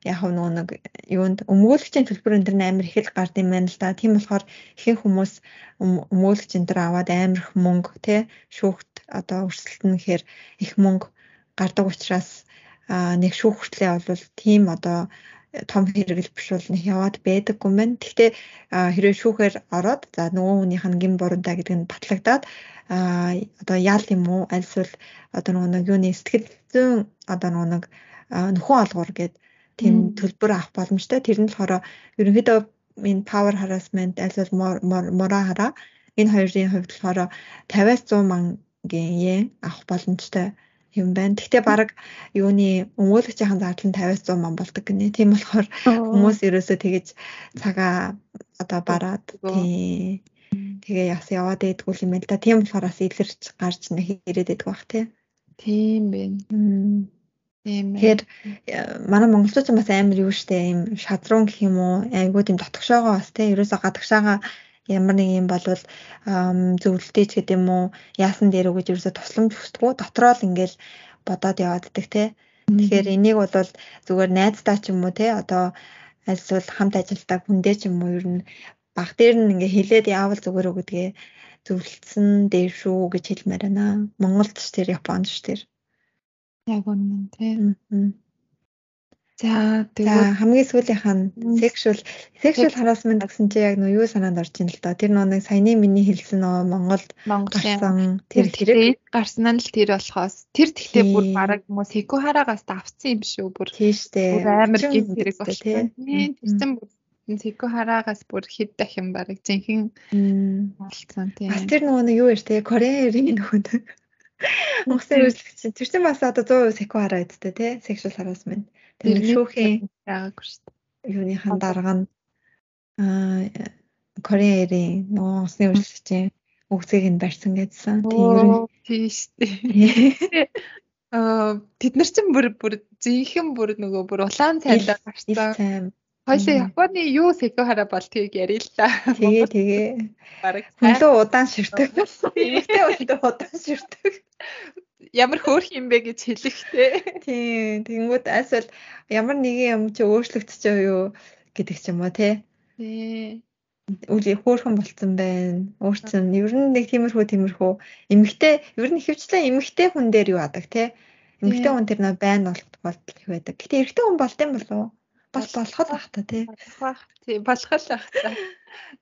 яг нөгөө нэг юунд өмгөөлөгчийн төлбөр энэ төр амар их л гард юм байна л да. Тийм болохоор ихэнх хүмүүс өмгөөлөгч энэ төр аваад амар их мөнгө тий шүүхт одоо өрсөлдөлт нь гэхээр их мөнгө гардаг учраас нэг шүүх хүртлээ бол тийм одоо том хэрэгэл биш бол нэг яваад байдаггүй юм байна. Гэхдээ хэрвээ шүүхээр ороод за нөгөө хүнийх нь гин буруутай гэдэг нь батлагдаад а одоо ял юм уу альсвал одоо нөгөө нэг юуны сэтгэл зүйн одоо нөгөө нэг нөхөн олгуур гэдэг тийм төлбөр авах боломжтой. Тэр нь болохоор ерөнхийдөө энэ power harassment альсвал мора хараа энэ хоёрын хувьд болохоор 50-аас 100 мянган йен авах боломжтой юм байна. Гэхдээ баг юуны өмгөөлөгчийн зардал нь 50-аас 100 мянган болдог гинэ. Тийм болохоор хүмүүс ерөөсөө тэгэж цагаа одоо бараад тий тэгээ яс яваад байдгүй юм л да. Тийм болохоор бас илэрч гарч ирээд байдаг бах тий. Тийм байна. Тэгэхээр манай монголчууд бас амар юу штэ ийм шадрун гэх юм уу айгуу тийм дотгошоогоо бас тий ерөөсө гадагшаага ямар нэг юм болвол зөвлөлтөйч гэдэг юм уу яасан дээр өгөж ерөөсө тусламж хүсдэггүй дотроо л ингээл бодоод яваад идэх тий. Тэгэхээр энийг бол зүгээр найздаа ч юм уу тий одоо альсвал хамт ажилтаа хүндээ ч юм уу ер нь баг дээр нь ингээ хэлээд яавал зүгээр үү гэдгээ зөвлөсөн дээр шүү гэж хэлмээр байна. Монголд ч тэр Японд ч тэр. Яг үнэн тий. За тэгээ хамгийн сүүлийнх нь sexual sexual harassment гэсэн чи яг нөө юу санаанд орж ин л да. Тэр нөө нэг саяны миний хэлсэн нөө Монголд гарсан тэр хэрэг гарсан нь л тэр болохоос тэр тэгтээ бүр бараг хүмүүс Секухарагаас давцсан юм шүү бүр. Тийш дээ. Амар гин хэрэг болсон. Тэрсэн бүр Секухарагаас бүр хэд дахин бараг зинхэн болцсон тийм. Тэр нөгөө юу те Кореагийн нөхөд Монголын үйлчлэгч тэр чинь бас одоо 100% секу хараа үсттэй тий sexual harassment. Тэр шүүхийн байгаагүй шүү дээ. Юуныхан дарга нь аа Кореагийн Монголын үйлчлэгчийн өгцгийг нь барьсан гэдсэн. Тийм тийш дээ. Аа тэд нар чинь бүр бүр зинхэн бүр нөгөө бүр улаан цайдаа гарсан. Хоёлаа Японы юу секо хараа болтгийг та. Тэгээ тэгээ. Бараг хүлөө удаан ширтэг. Ихтэй хүлөө удаан ширтэг. Ямар хөөх юм бэ гэж хэлэхтэй. Тийм. Тэнгүүд айсвал ямар нэгэн юм чи өөрчлөгдөж юу гэдэг ч юм уу те. Тий. Үгүй хөөхөн болцсон байна. Өөрчн ер нь нэг тиймэрхүү тиймэрхүү эмгтэй ер нь хөвчлээ эмгтэй хүн дээр юу адаг те. Эмгтэй хүн тэр нөө байн болдог болтол их байдаг. Гэтэ эрэгтэй хүн болд юм болов уу? Бол болох л бах та тий. Тий болох л бах та.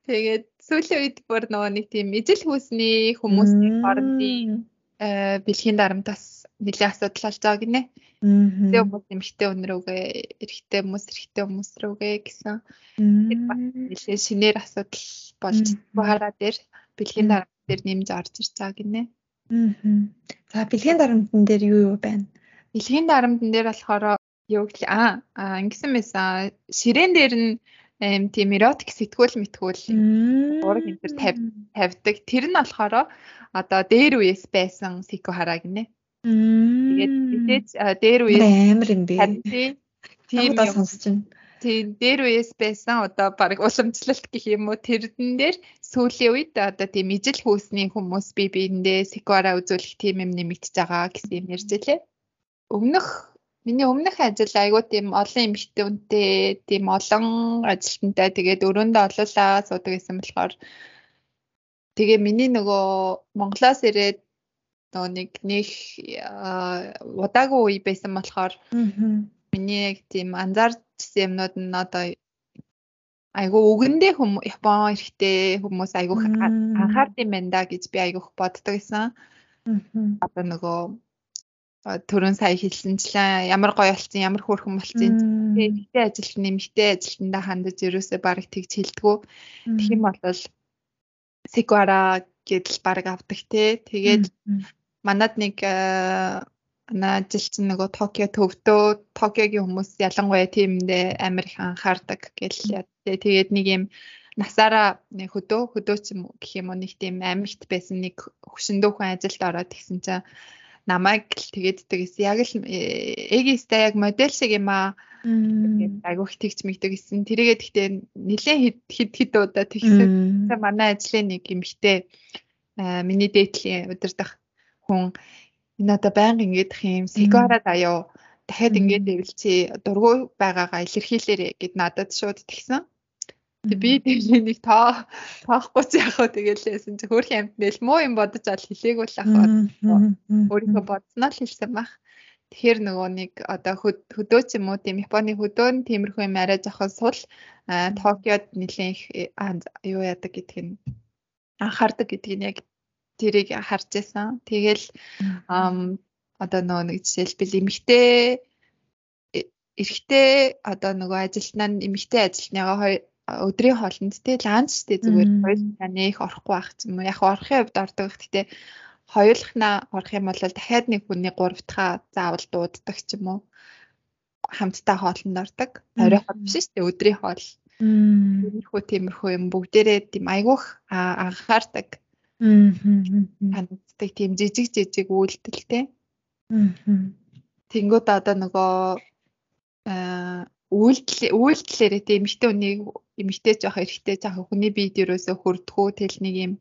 Тэгээд сүүлийн үед бүр нөгөө нэг тийм ижил хүүсний хүмүүсийн хоорондын э, бэлгийн дарамтаас нэлээд асуудал болж байгаа гинэ. Тэгээ хүмүүс эмхтэй өнрөөгээ, эрэгтэй хүмүүс эрэгтэй хүмүүс рүүгээ гэсэн. Тэр бас нэлээд шинээр асуудал болж хараа дээр бэлгийн дарамт дээр нэмж орж ирж байгаа гинэ. За бэлгийн дарамтан дээр юу юу байна? Бэлгийн дарамтан дээр болохоор юу гэх аа ингэсэн байсан. Ширээн дээр нь эм тийм эротик сэтгүүл мэтгүүл ураг энэ төр тавьдаг. Тэр нь болохоор одоо дээр үес байсан сико хараа гинэ. Тэгээд мэдээж дээр үес амар юм бэ. Тийм юм сонсож байна. Тийм дээр үес байсан одоо баг уламжлалт гэх юм уу тэрдэн дээр сүүлийн үед одоо тийм ижил хүүсний хүмүүс бие биендээ сикоара үзүүлэх тийм юм нэмэгдэж байгаа гэсэн юм ярьж илээ. Өмнөх Миний өмнөх ажил айгүй тийм олон эмэгтэй үнтэй, тийм олон ажилтнтай. Тэгээд өрөөндөө олоолаа суудаг гэсэн болохоор тэгээ миний нөгөө Монголоос ирээд нөгөө нэг нэг удаагүй үе байсан болохоор миний яг тийм анзаарчсан юмнууд нь одоо айгу өгөндөө Япон эрэхтэй хүмүүс айгу анхаард юм байна да гэж би айгу боддог байсан. Одоо нөгөө төрөн сая хэлсэнчлэн ямар гоё болсон ямар хөөрхөн болсон. Тэгтээ ажилт нэмэгтэй ажилтнаа хандаж ерөөсөө баг тэгж хэлдэггүй тэгэх юм бол секуара гэдэл баг авдаг те тэгээд манад нэг манай ажилчин нөгөө Токио төвдөө Токиогийн хүмүүс ялангуяа тиймдээ амар их анхаардаг гэл тэгээд нэг юм насаараа хөдөө хөдөө ч юм гэх юм уу нэг тийм амьд байсан нэг хөшөндөө хүн ажилд ороод тэгсэн чинь намайг л тэгэддэг гэсэн. Яг л эгистэй яг модель шиг юм аа. Айгуух тэгч мэгдэг гэсэн. Тэрийгээ гэхдээ нэлээд хэд хэд удаа тэгсэн. Манай ажлын нэг эмэгтэй миний дээдлийн удирдах хүн энэ одоо байнга ингэдэх юм сигара даяа дахиад ингээд дэвлцээ дургүй байгаагаа илэрхийлээрэ гэд надад шууд тэгсэн. Би тэгээд нэг тоо тоохгүй ч яах вэ тэгэлээсэн чи хөрх амт нэл муу юм бодож ал хэлээгүй л ахаа. Өөрийнхөө бодсноо л хэлсэн баг. Тэгэхээр нөгөө нэг одоо хөдөө ч юм уу тийм Японы хөдөө нь тиймэрхүү юм арай жоохон сул Токиод нэлээд их юу яадаг гэдг нь анхаардаг гэдгийг яг тэрийг харж байсан. Тэгэл одоо нөгөө нэг жишээлбэл эмэгтэй эрэгтэй одоо нөгөө ажилтнаа эмэгтэй ажилтныгаа хоёр өдрийн хоолнд те ланчтэй зүгээр хоёр таны их орохгүй байх юм уу. Яг орохын хувьд ордог гэхдээ хоёулахнаа орох юм бол дахиад нэг хүний гурав дахь заавал дууддаг ч юм уу. Хамтдаа хоолнд ордог. Орой хоол биш шүү дээ өдрийн хоол. Тиймэрхүү тиймэрхүү юм бүгдээрээ тийм айгуух анхаардаг. Танилцдаг тийм жижиг жижиг үйлдэлтэй тэнгууд одоо нөгөө үйлдэл үйлдэлээрээ тийм эмэгтэй хүнийг эмэгтэй жоох эрэгтэй жоох хүний биед ерөөсө хөрдгөө тэл нэг юм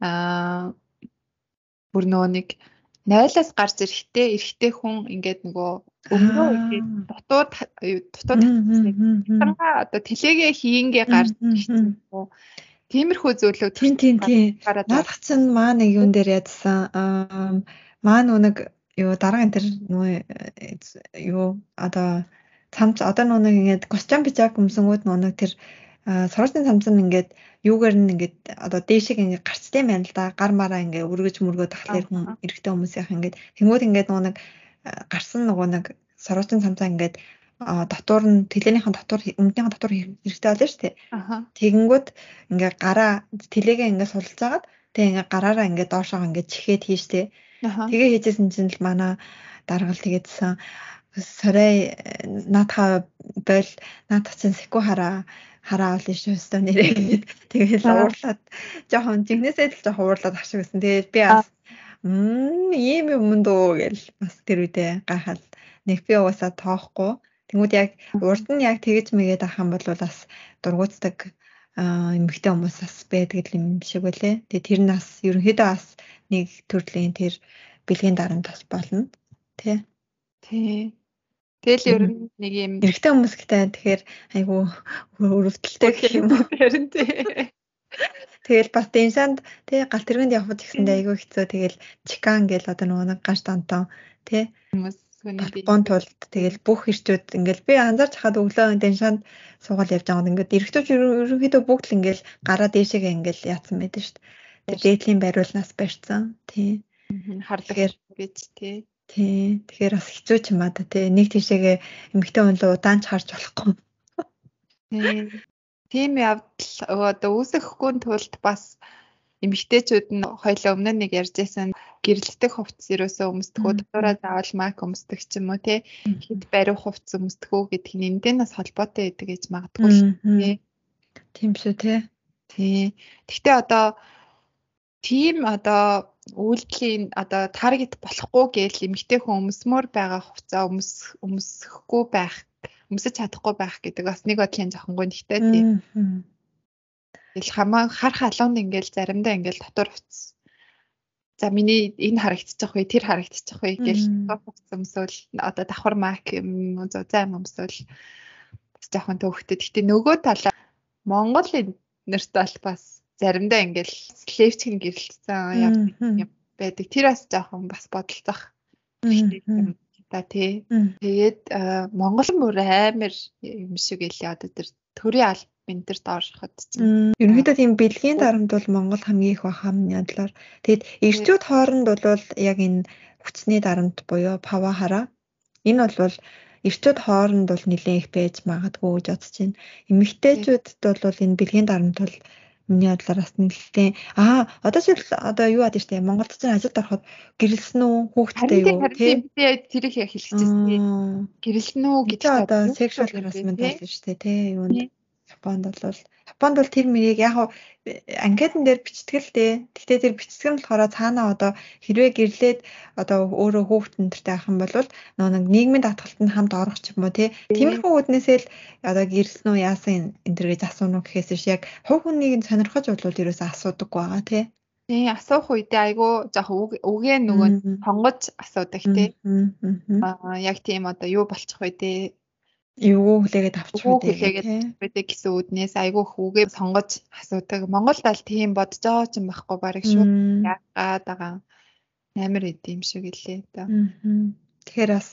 аа бүр нөгөө нэг нойлоос гарч эрэхтэй эрэхтэй хүн ингээд нөгөө өмнөө ингээд дутууд дутууд тангаа одоо тэлээгээ хийнгээ гарч ирчихсэн Тиймэрхүү зүйлүүд тийм тийм тийм наадах чинь маа нэг юун дээр ядсан. Маа нүг юу дараа энэ тэр нөгөө юу одоо цамц одоо нүг ингээд костюм пижак өмсөнгүүд нүг тэр сургуулийн цамцан ингээд юугаар нь ингээд одоо дээшиг ингээд гарцтай байна л да. Гар мараа ингээд өргөж мөргөө тахлаар хүн эрэгтэй хүмүүс яах ингээд тэнгууд ингээд нэг гарсан нөгөө нэг сургуулийн цамцаа ингээд дотор нь тэлэнийхэн дотор өмнөдийн дотор хэрэгтэй болно шүү дээ. Тэгэнгүүт ингээ гараа тэлээгээ ингээ сулцаагаад тэгээ ингээ гараараа ингээ доошоо ингээ чихээд хийжтэй. Тэгээ хийжсэн чинь л манай даргал тэгээдсэн сорой наатха бол наатах чинь секу хараа хараа ол шүү өстө нэрээ. Тэгээд уурлаад жоохон жигнэсээ л жоохон уурлаад авчих гэсэн. Тэгээд би бас мм ийм юм дөө гэл бас тэр үедээ гайхал нэг би уусаа тоохгүй. Тэнгүүд яг урд нь яг тэгэж мэгээд ах юм бол бас дургуутдаг эмэгтэй хүмүүс бас байдаг юм шиг үлээ. Тэгээ тэр нас ерөнхийдөө бас нэг төрлийн тэр бэлгийн дарамт бас болно. Тэ. Тэ. Тэгэл ер нь нэг юм эрэгтэй хүмүүс гэдэг тэгэхээр айгу өрөвдөлтэй гэх юм уу. Харин тий. Тэгэл бас дэнсанд тий гал тэргэнд явхад гэсэндээ айгу хэцүү. Тэгэл чикан гэл одоо нөгөө нэг гаш тантон тий хүмүүс Япон тулд тэгэл бүх ирчүүд ингээл би анзаарч хахад өглөө дэншанд суугаад явж байгаа ингээд эрэгтэйч ерөнхийдөө бүгд л ингээл гараа дээшээгээ ингээл яатсан байдаг шүү дээ. Тэр дээдлийн бариулнаас барьсан. Тий. Харлагэр гэж тий. Тий. Тэгэхээр бас хэцүү ч юм аа да тий. Нэг тийшээгээ эмгтэй хүн л удаан ч харж болохгүй. Тий. Тийм явдал одоо үүсэхгүй тулд бас эмгтээчүүд нь хоёлоо өмнө нэг ярьжсэн гэрэлтэх хувцс ерөөсөө өмсдөгөө дотоороо заавал мак өмсдөг ч юм уу тий хэд бариу хувцс өмсдөгөө гэдэг нь эндээс холбоотой байдаг гэж магадгүй тий Тийм шүү тий тий Гэхдээ одоо тийм одоо үйлдэлийн одоо таргет болохгүй гээл эмгтэй хүн өмсмөр байгаа хувцас өмс өмсөхгүй байх өмсөж чадахгүй байх гэдэг бас нэг бодлын жоохон гонхтой тийм. Тэгэл хамаа хар халуунд ингээл заримдаа ингээл дотор хувцас за миний энэ харагдчих вэ тэр харагдчих вэ гэж өмсөөл одоо давхар мак юм зузаан өмсөөл бас жоохон төвхтэй. Гэтэ нөгөө талаа Монгол нэрт бол бас заримдаа ингээл слэвчгийн гэрэлтсэн юм байдаг. Тэр бас жоохон бас бодолцох та тий. Тэгээд Монгол мөр амар юм шиг илээ одоо тэр төрийн аль ментер доорход чинь. Ерөнхийдөө тийм бэлгийн дарамт бол Монгол хамгийн их баха миний бодлоор. Тэгэд эрчүүд хооронд бол яг энэ хүчний дарамт буюу пава хараа. Энэ бол эрчүүд хооронд бол нэлээд их байж магадгүй гэж бодож байна. Эмэгтэйчүүдэд бол энэ бэлгийн дарамт бол Миний бодлоор бас нэлээд аа одоо жишээл одоо юу яд штэ? Монголд ч ажилд ороход гэрэлсэн үү? Хүүхдтэй юу? тийм би тэрийг яг хэлчихсэн. Гэрэлсэн үү гэж одоо sexual harassment болно штэ тий юунд Японд бол Японд бол тэр мэрийг яг анкетан дээр бичтгэл дээ. Гэхдээ тэр бичдэг нь болохоор цаанаа одоо хэрвээ гэрлээд одоо өөрөө хүүхдэн төртэй авах юм бол нөгөө нэг нийгмийн татгалтанд хамт орох ч юм уу тий. Тиймэрхүү үднээсээ л одоо гэрэлсэн үү яасан энэ төр гэж асууна уу гэхээс биш яг хувь хүнийг сонирхож бодлоо ерөөсөө асуудаггүй байгаа тий. Тий асуух үедээ айгүй жоох үгээ нөгөө сонгож асуудаг тий. Аа яг тийм одоо юу болчих вэ тий Эвгүй хүлээгээд авчих үү хүлээгээд байдаг гэсэн үднээс айгүй хүүгээ сонгож асуудаг. Монголд аль тийм бодож байгаа ч юм байхгүй барыг шүү. Яагаад байгаа амар идэм шиг илээ да. Тэгэхээр бас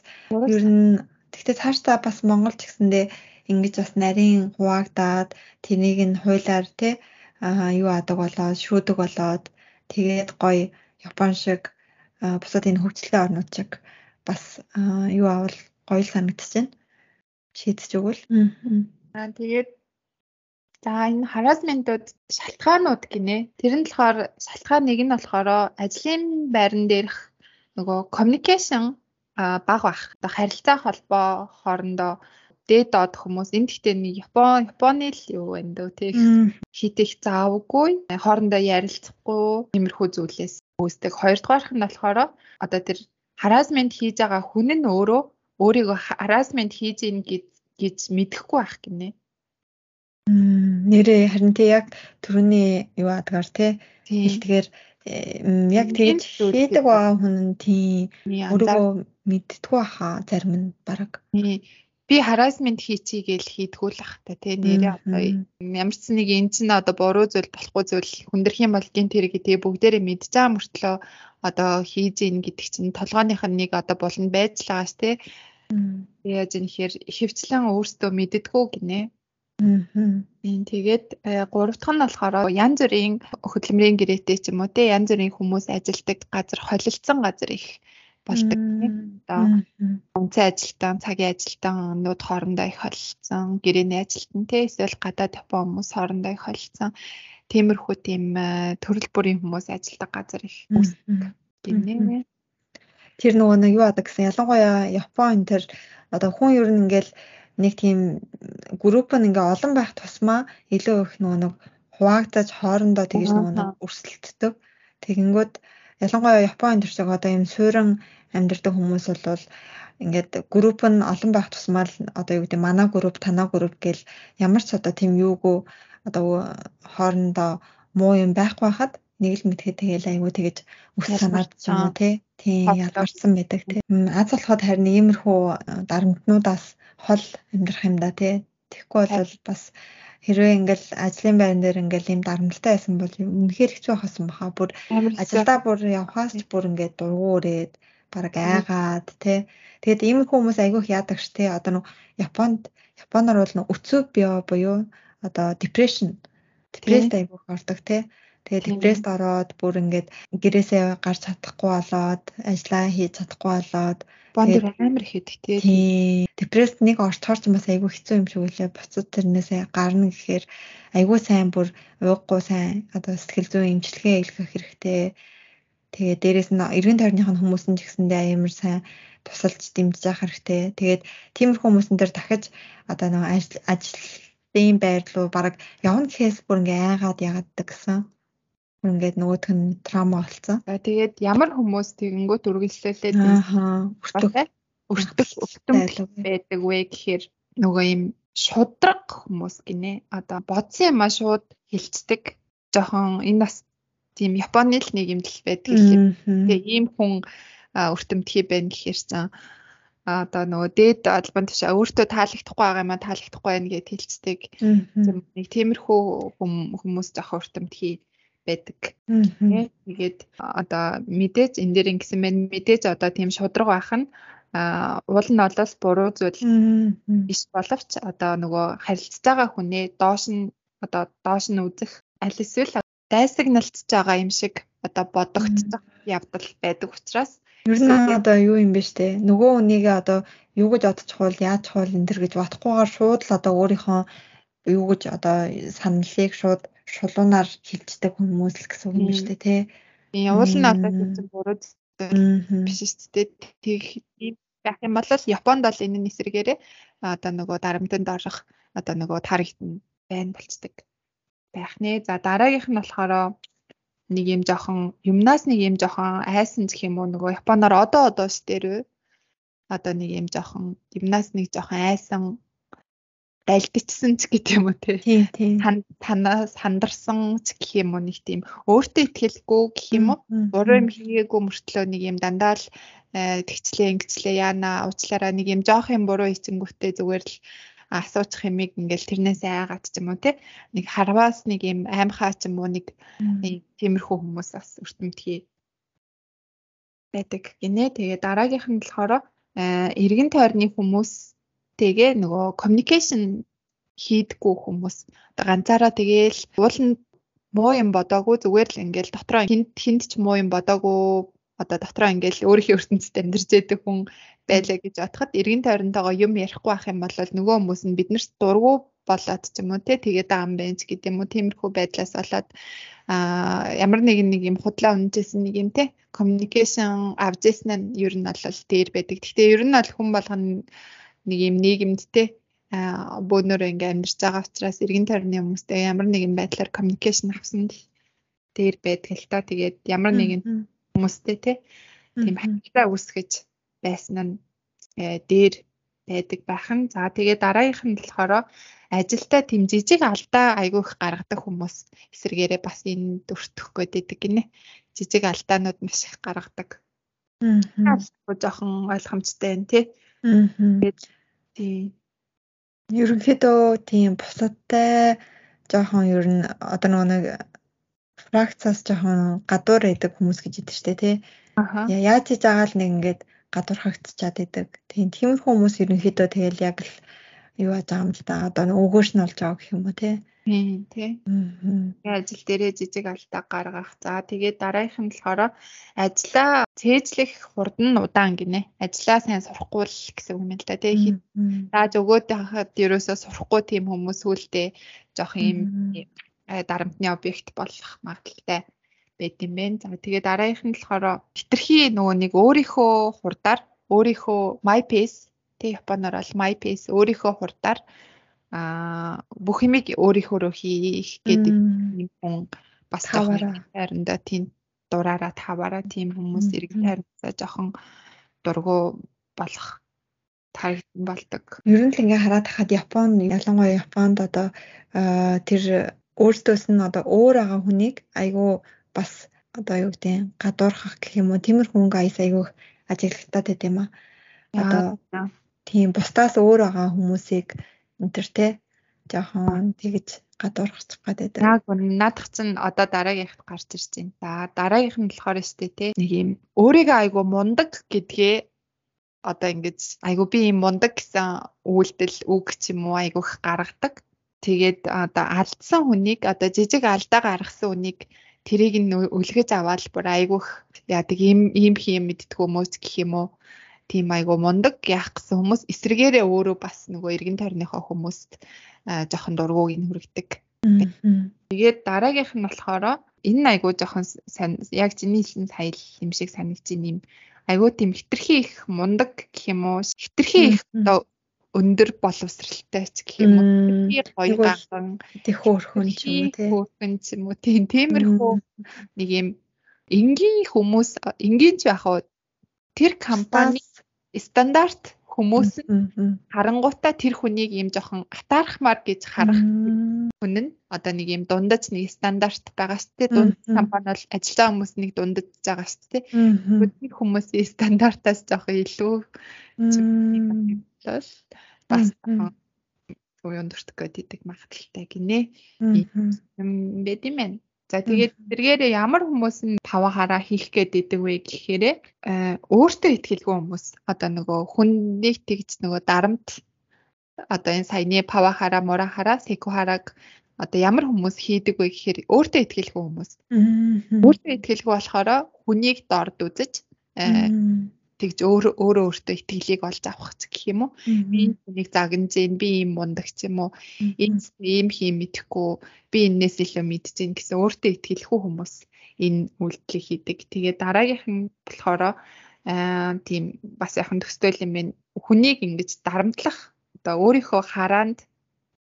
ер нь тэгтээ цаашдаа бас Монгол ч гэсэндээ ингэж бас нарийн хуваагдаад тэнийг нь хуулаар те аа юу адаг болоод шүүдэг болоод тэгээд гоё Япон шиг бусад энэ хөгжлийн орнууд шиг бас юу авал гоё л санагдчихэв шийдэж өгвөл. Аа тэгээд за энэ хараасментууд шалтгаанууд гинэ. Тэр нь болохоор шалтгаан нэг нь болохоор ажлын байран дээрх нөгөө communication баг бах. Одоо харилцаа холбоо хоорондоо дээд доод хүмүүс энэ гэхдээ нэг Япон Японы л юу байна дөө тэг хитэх заавгүй хоорондоо ярилцахгүй иймэрхүү зүйлээс үүсдэг. Хоёрдугаарх нь болохоор одоо тэр хараасмент хийж байгаа хүн нь өөрөө өөрийгөө harassment хийж ийн гэж мэдэхгүй байх гинэ. Нэрээ харин тий яг түрүүний юу адгаар тий хэлдгээр яг тэгж хийдэг байгаа хүн нь тий өөрийгөө мэдтгүү хаа зарим нь баг. Би harassment хийчихье гэж хийдгүү л ах та тий нэрээ одоо ямар ч нэг энэ чинь одоо буруу зүйл болохгүй зүйл хүндэрх юм бол гин тэр гэдэг бүгдээрээ мэдж байгаа мөртлөө. Одоо хийж ийн гэдэг чинь толгойных нь нэг одоо булан байж л байгаа ш тий Яаж юм ихээр хөвчлэн өөртөө мэддэггүй гинэ. Аа. Тэгээд э, гурав дахь нь болохоор янз бүрийн хөдөлмөрийн гэрээтэй ч юм уу те янз бүрийн хүмүүс ажилладаг газар холилдсон газар их болдог. Одоо үнцэн ажилтан, цагийн ажилтаннууд хоорондоо их холилдсон, гэрээний ажилтан те эсвэл гадаад Япон хүмүүс хоорондоо их холилдсон. Тиймэрхүү тийм э, төрөл бүрийн хүмүүс ажилладаг газар их үүсдэг гинэ тэр нөгөө нэг юу адаг гэсэн ялангуяа Япон тэр одоо хүн ер нь ингээл нэг тийм групп нь ингээ олон байх тусмаа илүү их нөгөө нэг хуваагдаж хоорондоо тэгж нөгөө нэг өрсөлддөг. Тэгэнгүүт ялангуяа Япон энэ шиг одоо юм суурин амьдардаг хүмүүс бол ингээд групп нь олон байх тусмаа л одоо юу гэдэг манай групп танаа групп гэл ямар ч одоо тийм юугүй одоо хоорондоо муу юм байхгүй хахад нэг л мэдхэд тэгээл айгүй тэгэж үс санаад ч юм уу тий. Ялгарсан байдаг тий. Аз болоход харин иймэрхүү дарамтнуудаас хол амьдрах юм да тий. Тэгэхгүй бол бас хэрвээ ингээл ажлын байран дээр ингээл ийм дарамттай байсан бол үнэхээр хэцүү хасан баха. Бүр ажилдаа бүр явхаас бүр ингээд дургуурээд бараг айгаад тий. Тэгээд иймэрхүү хүмүүс айгүйх яадаг ш тий. Одоо нэг Японд Японоор бол нэг өцөө био буюу одоо depression депресд айгүйх ордог тий. Тэгээд депресд ороод бүр ингээд гэрээсээ гарч чадахгүй болоод ажиллаа хийж чадахгүй болоод бондор амар их идэг тий. Депресд нэг орчхоор ч бас айгүй хэцүү юм шиг үлээ. Буцад тэрнээсээ гарна гэхээр айгүй сайн бүр ууггүй сайн одоо сэтгэл зүйн эмчилгээ илгэх хэрэгтэй. Тэгээ дээрэс нь эргэн тойрныхын хүмүүс нь ч гэсэндээ амар сайн тусалж дэмжиж явах хэрэгтэй. Тэгээд тиймэрхүү хүмүүсэн дээр дахиж одоо нэг ажлын байр руу баг явна гэхээс бүр ингээ айгаад яагаад гэсэн ингээд нөгөөх нь трама болсон. За тэгээд ямар хүмүүс тэгэнгүүт үргэлжлүүлээд аа өртөг өртөг өвтөн байдаг вэ гэхээр нөгөө юм шудраг хүмүүс гинэ. Одоо бодсон юмаа шууд хилцдэг. Жохон энэ бас тийм Японы л нэг юм л байдаг л тэгээ ийм хүн өртөмтгий байна гэхэрсэн одоо нөгөө дээд албан тушаа өөртөө таалагдахгүй байгаа юм таалагдахгүй байна гэж хэлцдэг. Нэг тиймэрхүү хүмүүс жоох өртөмтгий байдаг. Тэгээд одоо мэдээж энэ дээр ингэсэн байна. Мэдээж одоо тийм шудраг байх нь а уул нь олоос буруу зүйл биш боловч одоо нөгөө харилцаж байгаа хүнээ доош нь одоо доош нь үзэх аль эсвэл дайсагналцж байгаа юм шиг одоо бодогдчих явдал байдаг учраас ер нь одоо юу юм бэ штэ нөгөө хүнийгээ одоо юу гэж бодчих бол яаж хол энэ төр гэж бодохгүйгээр шууд л одоо өөрийнхөө юу гэж одоо саналыг шууд шулуунаар хилждэг хүмүүс л гэсэн үг юм штэ тий. Уул нь одоо тийм буруу биш штэ тэг байх юм бол Японд бол энэ нэрсэргээрээ одоо нөгөө дарамтанд орох одоо нөгөө таригдана байна болцдог байх нэ. За дараагийнх нь болохоор нэг юм жоохон юмнаас нэг юм жоохон айсан гэх юм уу? Нөгөө Японоор одоо одоо ш дээрөө одоо нэг юм жоохон юмнаас нэг жоохон айсан дайлдчихсан ч гэдэг юм уу те. Танаас сандарсан ч гэх юм уу нэг тийм өөртөө ихтгэлгүй гэх юм уу. Буруу юм хийгээгүй мөртлөө нэг юм дандаа л э, тэгчлээ ингэчлээ яана уучлаараа нэг юм жоох юм буруу хийцэнгүүтээ зүгээр л асуучих юмыг ингээл тэрнээс айгаад ч юм уу те нэг харваас нэг юм аймхаа ч юм уу нэг тиймэрхүү хүмүүс бас өртөмтгий байдаг гинэ. Тэгээ дараагийнх нь болохоор эргэн тойрны хүмүүстэйгээ нөгөө communication хийдгүү хүмүүс. Одоо ганцаараа тэгээл уул нь муу юм бодоогүй зүгээр л ингээл дотроо хинт хинт ч муу юм бодоогүй одоо дотроо ингээл өөрийнхөө ертөнцид амьдарч байдаг хүн байлаа гэж бодоход эргэн тойронтойгоо юм ярихгүй байх юм бол нөгөө хүмүүс нь биднэрт дургу болоод ч юм уу те тэгээд байна ч гэдэг юм уу тиймэрхүү байдлаас болоод а ямар нэгэн нэг юм худлаа үнэжсэн нэг юм те communication авжсэн нь ер нь бол дээр байдаг. Гэхдээ ер нь бол хүн болгоно нэг юм нийгэмд те бөөнөрөө ингээм амьдарч байгаа учраас эргэн тойрны хүмүүстэй ямар нэгэн байдлаар communication авсан дээр байдаг л та. Тэгээд ямар нэгэн хүмүүстэй те тийм хангалттай үүсгэж байсан нь э, дээр байдаг байх нь. За тэгээ дараагийнх нь болохоор ажилдаа тийм жижиг алдаа айгүйх гаргадаг хүмүүс эсэргээрээ бас энэ дүртэх гээд гинэ. Жижиг алдаанууд маш их гаргадаг. Аа. жоохон ойлгомжтой байна тий. Аа. тий. Ерөнхийдөө тийм бусадтай жоохон ер нь одоо нэг фракцаас жоохон гадуур байдаг хүмүүс гэж яддаг штэ тий. Яаж хийж байгаа л нэг ингээд гадуур хагтчаад байдаг. Тийм тиймэрхүү хүмүүс ерөнхийдөө тэгэл яг л юу яаж байгаа юм л да. Одоо өгөөш нь болж байгаа гэх юм уу тий. Тийм тий. Аа. Ажил дээрээ жижиг алдаа гаргах. За тэгээд дараагийнх нь болохоор ажлаа цээжлэх хурд нь удаан гинэ. Ажлаа сайн сурахгүй л гэсэн юм л да тий. Зааж өгөөд хахад ерөөсөө сурахгүй тийм хүмүүс үлдээ жоох юм Э, дарамтны объект болох магадaltaй байт юм байна. За тэгээ дараагийнх нь болохоор хитрхи нөгөө нэг өөрийнхөө хурдаар өөрийнхөө my pace тэг японоор бол my pace өөрийнхөө хурдаар а бүх юмыг өөрийнхөө хийх гэдэг юм хүн бас хайранда тийм дураараа таваараа тийм хүмүүс эргэн тайрнасаа жоохон дургу болох таригдан болдог. Ер нь л ингээ хараад хахад Япон ялангуяа Японд одоо тэр өөртөөс нь одоо өөр байгаа хүнийг айгүй бас одоо юу гэдэг гадуурхах гэх юм уу? Тиймэрхүү хөнгө аяс айгүй ажиглагтаад байт юм а. Одоо тийм бусдаас өөр байгаа хүмүүсийг энтер те жоохон тэгж гадуурхачих гэдэг. Яг наадах чинь одоо дараагийнхд гарч ирж байна. За дараагийнх нь болохоор өстэй те нэг юм өөрийгөө айгүй мундаг гэдгээ одоо ингэж айгүй би юм мундаг гэсэн үйлдэл үг ч юм уу айгүйх гаргадаг тэгээд одоо алдсан хүнийг одоо жижиг алдаа гаргасан хүнийг тэрийг нь үлгэж аваад бүр айгүйх яадаг ийм ийм хийм мэддэг хүмүүс гэх юм уу тийм айгуу мундаг яах гэсэн хүмүүс эсрэгээрээ өөрөө бас нөгөө эргэн тойрныхоо хүмүүст жоохон дургууг нь хүргэдэг. Тэгээд дараагийнх нь болохоор энэ айгуу жоохон яг чиний хэлсэн сая юм шиг санагдчих юм. Айгуу тийм хитрхи их мундаг гэх юм уу? Хитрхи их өндөр боловсралтай ч гэх юм уу. Би гоё ганган тэг хөөрхөн ч юм уу тий. Хөөрхөн ч юм уу? Тийм тиймэрхүү нэг юм. Энгийн хүмүүс энгийн ч яг уу тэр компани стандарт хүмүүс харангуйтаа тэр хүнийг ийм жоохон атаархмаар гэж харах хүн нь одоо нэг ийм дундаж нэг стандарт байгаа шүү дээ. Дунд компани бол ажиллаж байгаа хүмүүс нэг дундаж байгаа шүү дээ. Өдний хүмүүсийн стандартаас жоохон илүү бол бас уян дуртаг гэдэг магадaltaй гинэ. Юм байд юм байна. За тэгээд тэргээр ямар хүмүүс нь пава хараа хийх гээд идэг вэ гэхээр э, өөртөө ихтгэлгүй хүмүүс одоо нөгөө хүнийг тэгж нөгөө дарамт одоо энэ саяны пава хараа мура хараа секу харааг одоо ямар хүмүүс хийдэг вэ гэхээр өөртөө ихтгэлгүй хүмүүс. Өөртөө ихтгэлгүй болохоор хүнийг дорд үзэж э, тэгж өөр өөрөө өөртөө итгэлийг олж авах гэх юм уу. Би нэг загнаж гин би ийм мундаг ч юм уу. Энэ ийм хийм мэдэхгүй би энэс илүү мэдчихээн гэсэн өөртөө итгэлгүй хүмүүс энэ үйлдэлийг хийдэг. Тэгээ дараагийнх нь болохоор аа тийм бас яхан төсtöөл юм байна. Хүнийг ингэж дарамтлах одоо өөрийнхөө хараанд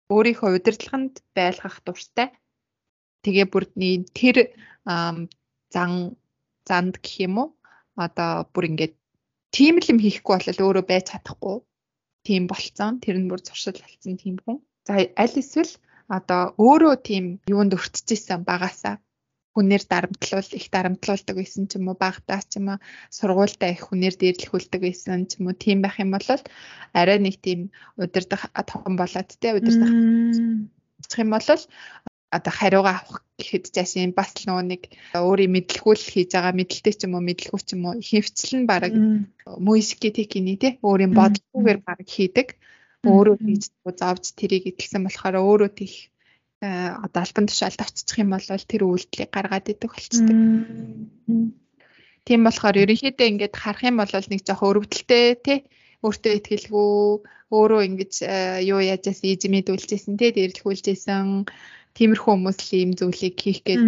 өөрийнхөө удирдлаганд байлгах дуртай. Тэгээ бүрдний тэр зан занд гэх юм уу одоо бүр ингээд тийм л юм хийхгүй болол өөрөө байж чадахгүй тийм болцсон. Тэр нь бүр зуршил болсон тийм хүн. За аль эсвэл одоо өөрөө тийм юунд өртчихсэн багасаа хүнээр дарамтлуул их дарамтлуулдаг байсан ч юм уу багтаа ч юм уу сургуультай их хүнээр дээрлэхүүлдэг байсан ч юм уу тийм байх юм бол арай нэг тийм удирдах том болоод те удирдах юм бол одоо хариугаа авах гэхэд жашин бас нөгөө нэг өөрийн мэдлэгүүл хийж байгаа мэдлэлтэй ч юм уу мэдлэггүй ч юм уу хөвцөл нь баг муйски техникийн тий өөрийн бодлогоор баг хийдэг. Өөрөө хийж зовж тэрийг идэлсэн болохоор өөрөө тийх одоо альбан тушаалд оччих юм бол тэр үйлдэлийг гаргаад идэх болчдөг. Тийм болохоор ерөнхийдөө ингээд харах юм бол нэг жоох өрөвдөлтэй тий өөртөө ихтгэлгүй өөрөө ингэж юу яажсэн эзэмэдүүлжсэн тий дээрлэхүүлжсэн тиймэрхүү хүмүүс л ийм зүйлийг хийх гээд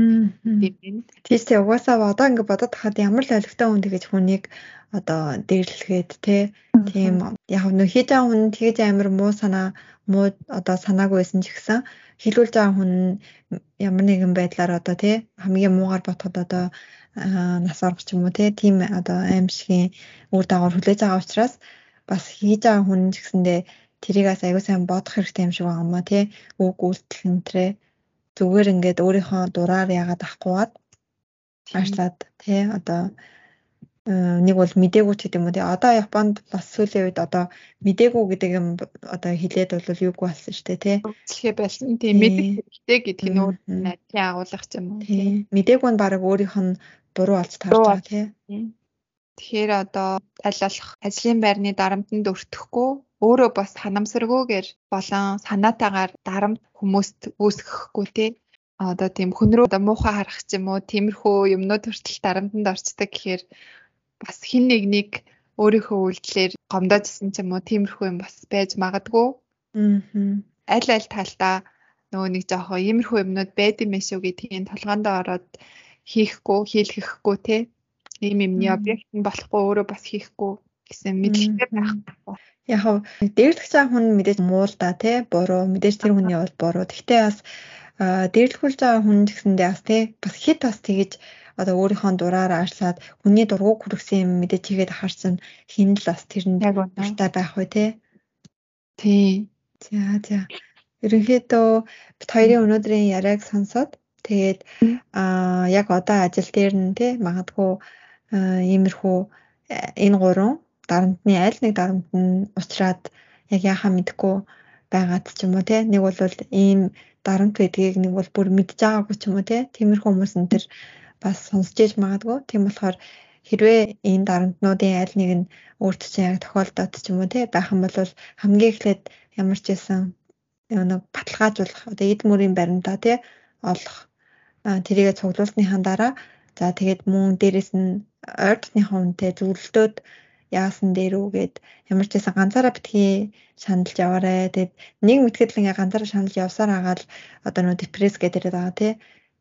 тийм. Тийш тий угаасаа одоо ингэ бодоод хахад ямар л олигтой хүн тэгэж хүнийг одоо дээрлэхэд те тийм яг нөх хийж байгаа хүн тэгэж амар муу санаа муу одоо санаагүй байсан ч гэсэн хэлүүлж байгаа хүн ямар нэгэн байдлаар одоо те хамгийн муугаар ботход одоо нас орох ч юм уу те тийм одоо аимшигын үр дагавар хүлээж байгаа учраас бас хийж байгаа хүн ч гэсэндээ тэрийг бас аягүй сайн бодох хэрэгтэй юм шиг байгаа юм а тий. Үг үйлдэл энтрээ зүгээр ингээд өөрийнхөө дураар яагаад авахгүйгээд аашлаад тий одоо нэг бол мдээгүй ч гэдэг юм уу тий одоо Японд бас сүүлийн үед одоо мдээгүй гэдэг юм одоо хилээд бол юугүй болсон шүү дээ тий хэлхээ байсан. Тий мэдэх хэрэгтэй гэдэг нь өөр найдлын агуулгах юм уу тий. Мдээгүй нь баг өөрийнх нь буруу олж тарж байгаа тий. Тэгэхээр одоо аль болох ажлын байрны дарамтанд өртөхгүй өөрөө бас ханамсаргүйгээр болон санаатаагаар дарамт хүмүүст үүсгэхгүй тий одоо тийм хүн рүү одоо муухай харах ч юм уу тиймэрхүү юмнууд хүртэл дарамтанд орцдог гэхээр бас хин нэг нэг өөрийнхөө үйлдэлээр гомдоожсэн ч юм уу тиймэрхүү юм бас байж магадгүй. Аа. Аль аль талдаа нөгөө нэг жоохон иймэрхүү юмнууд байд юм шүү гэдгийг толгоонд ороод хийхгүй, хийлгэхгүй тий ийм юмны объект нь болохгүй өөрөө бас хийхгүй гэсэн мэдлэгтэй байх. Яг хав дээрлэх цаа хүн мэдээж муу л да тий буруу мэдээж тэр хүний бол буруу. Гэхдээ бас дээрлэхүүлж байгаа хүн гэсэндээ бас тий бас хит бас тэгэж одоо өөрийнхөө дураар аашлаад хүний дургуг хүргэсэн юм мэдээж хийгээд ахарсан хин л бас тэр нь дуртай байх вэ тий. Тий. За за. Ерөнхийдөө бит хоёрын өнөөдрийн яриаг сонсоод тэгээд аа яг одоо ажил дээр нь тий магадгүй иймэрхүү энэ гурван дарамтны аль нэг дарамт нь уулзраад яг яхаа мэдэхгүй байгаад ч юм уу те нэг бол ийм дарамт байдгийг нэг бол бүр мэдж байгаагүй ч юм уу те тиймэрхүү хүмүүс энэ төр бас сонсч иж магадгүй. Тийм болохоор хэрвээ энэ дарамтнуудын аль нэг нь өөрт чинь яг тохиолдоод ч юм уу те байх юм бол хамгийн эхлээд ямар ч байсан нэг баталгаажуулах одоо эд мөрийн баримтаа те олох тэрийгэ цуглуулсныхаа дараа. За тэгээд мөн дээрэс нь ойртныхаа үнтэй зөвлөлтөд яасан дээр үү гэд ямар ч байсан ганцаараа битгий шаналж яваарэ. Тэгэд нэг мэтгэл ингээ ганцаараа шаналж явсаар агаал одоо нөө депресс гэдэг байгаа тий.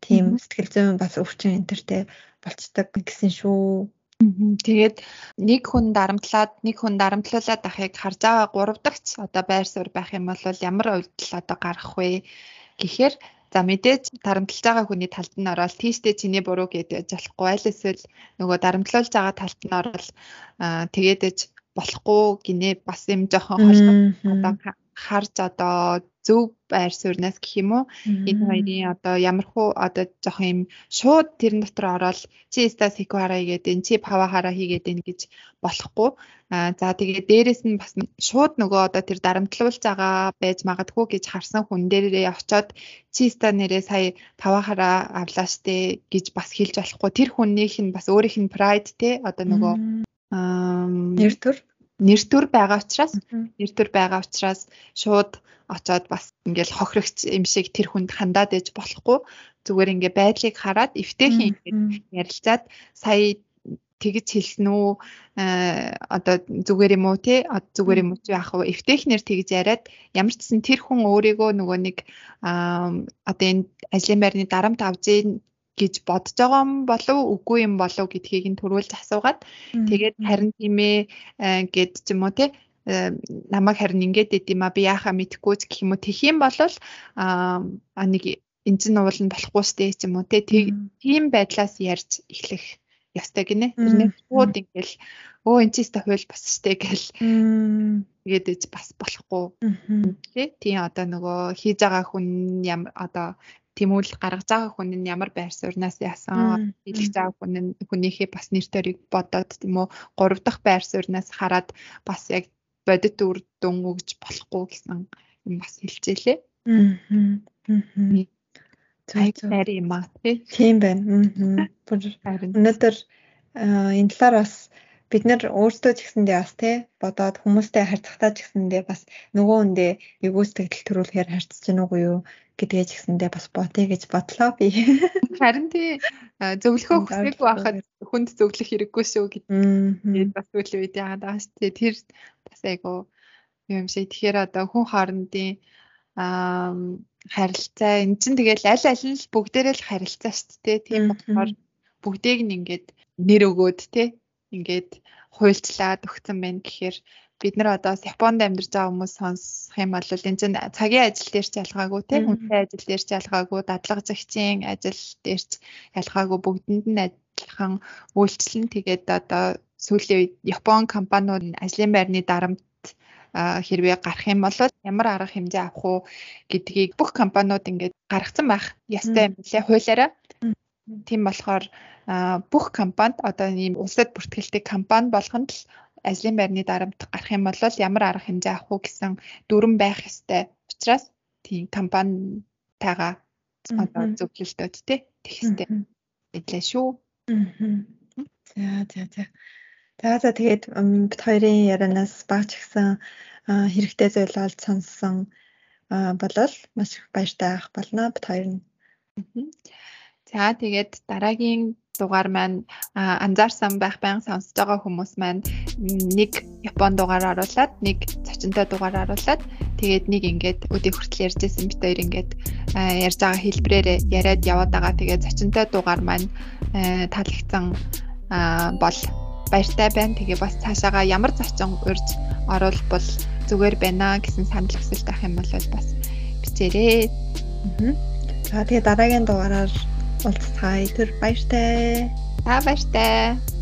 Тийм сэтгэл зүйн бас өвчин энтертэй болцдог гэсэн шүү. Тэгээд нэг хүн дарамтлаад нэг хүн дарамтлуулаад ахыг харж байгаа гурав дахьч одоо байр суурь байх юм бол ямар үйлдэл одоо гарах вэ гэхээр За мэдээж дарамтлаж байгаа хүний талд нь ороод тийштэй чиний буруу гэж яж болохгүй аль эсвэл нөгөө дарамтлуулж байгаа талд нь ороод тэгээд ээж болохгүй гинэ бас юм жоохон холбоо харж одоо зөв байр суурнаас гэх юм уу? Энэ хоёрын одоо ямархуу одоо жоох юм шууд тэрэн дотор ороод чи ста секуара хийгээд энэ чи пава хара хийгээд энэ гэж болохгүй. А за тэгээ дээрэс нь бас шууд нөгөө одоо тэр дарамтлуулж байгаа байж магадгүй гэж харсан хүн дээрээ очоод чи ста нэрээ сая пава хара авлаа штэ гэж бас хэлж болохгүй. Тэр хүнийх нь бас өөрийнх нь прайд те одоо нөгөө нэр төр нэр төр байгаа учраас нэр төр байгаа учраас шууд очоод бас ингээл хохирогч юм шиг тэр хүнд хандаад ээж болохгүй. Зүгээр ингээ байдлыг хараад эвтэйхэн ингээд ярилцаад сая тэгж хэлсэн үү? Одоо зүгээр юм уу те? Зүгээр юм уу яах вэ? Эвтэйхнэр тэгж яриад ямар ч гэсэн тэр хүн өөрийгөө нөгөө нэг одоо энэ ажлын байрны дарамт авж гэж бодож байгаа юм болов үгүй юм болов гэдгийг нь төрүүлж асуугаад тэгээд харин тийм ээ гэд ч юм уу те намайг харин ингээд дэд юм а би яхаа мэдхгүй гэх юм уу тэх юм бол а нэг энэ чинь уул нь болохгүй сте ч юм уу те тийм байдлаас ярьж эхлэх ёстой гинэ. Тэрнээ шууд ингээл өө энэ чинь хууль бас сте гэл тэгээд ээж бас болохгүй. Тий тийм одоо нөгөө хийж байгаа хүн ямар одоо тэмүүлэл гаргаж байгаа хүн нь ямар байр сууриас яасан хэлж байгаа хүн нь хүнийхээ бас нэр төрийг бодоод тийм үү гурав дахь байр сууриас хараад бас яг бодит үр дүн өгж болохгүй гэсэн юм бас хэлжээ лээ. Аа. Найр юм аа тийм байна. Аа. Өнөөдөр энэ талаар бас бид нар өөрсдөө ч гэсэндээ бас тий бодоод хүмүүстэй харьцахтаа ч гэсэндээ бас нөгөө хүндээ эвгүй сэтгэл төрүүлэхээр харьцаж гэнэ үгүй юу гэдгээ ч гэсэндээ бас ботё гэж бодлоо би. Харин тий зөвлөхөө хүсээгүй байхад хүнд зөвлөх хэрэггүй шүү гэдэг бас үйл үед яагаад байгаа шүү дээ. Тэр бас айгу юм шиг. Тэгэхээр одоо хүн хоорондын аа харилцаа эн чинь тэгэл аль аль нь бүгдээрээ л харилцаа шүү дээ. Тийм болохоор бүгдийг нь ингээд нэр өгөөд тий ингээд хуульчлаад өгсөн байна гэхээр бид нар одоо Японд амьдарч байгаа хүмүүс сонсох юм бол энэ чинь цагийн ажил дээр ч ялгаагүй тийм хүнтэй ажил дээр ч ялгаагүй дадлага зэгчийн ажил дээр ч ялгаагүй бүгдэнд нь адилхан үйлчлэн. Тэгээд одоо сүүлийн үед Япон компаниуд ажлын байрны дарамт хэрвээ гарах юм бол ямар арга хэмжээ авах уу гэдгийг бүх компаниуд ингээд гаргацсан байх. Ёстой юм лээ хуулиараа. Тийм болохоор бүх компанид одоо ийм улсад бүртгэлтэй компани болгонд л ажлын байрны дарамт гарах юм бол ямар арга хэмжээ авах уу гэсэн дүрэн байх ёстой. Учираас тийм компанитайгаа одоо зөвлөлтөд тий тэгхстэй бидлээ шүү. За за за. За за тэгээд бид хоёрын ярианаас багч гисэн хэрэгтэй зүйл олж сонссон болол маш их баяртай ах болно бид хоёр нь. За тэгээд дараагийн дугаар маань анзаарсан байх баян сонсож байгаа хүмүүс маань нэг Япон дугаар оруулаад нэг зочинтой дугаар оруулаад тэгээд нэг ингээд өдөө хүртэл ярьжсэн бит хоёр ингээд ярьж байгаа хэлбрээр яриад яваад байгаа. Тэгээд зочинтой дугаар маань таалагдсан бол баяртай байна. Тэгээ бас цаашаага ямар зочин урьж оруулбал зүгээр байна гэсэн санал хүсэлт авах юм бол бас бичээрэй. За тэгээ дараагийн дугаараар уулзцай. Тэр баяртай. Та баяртай.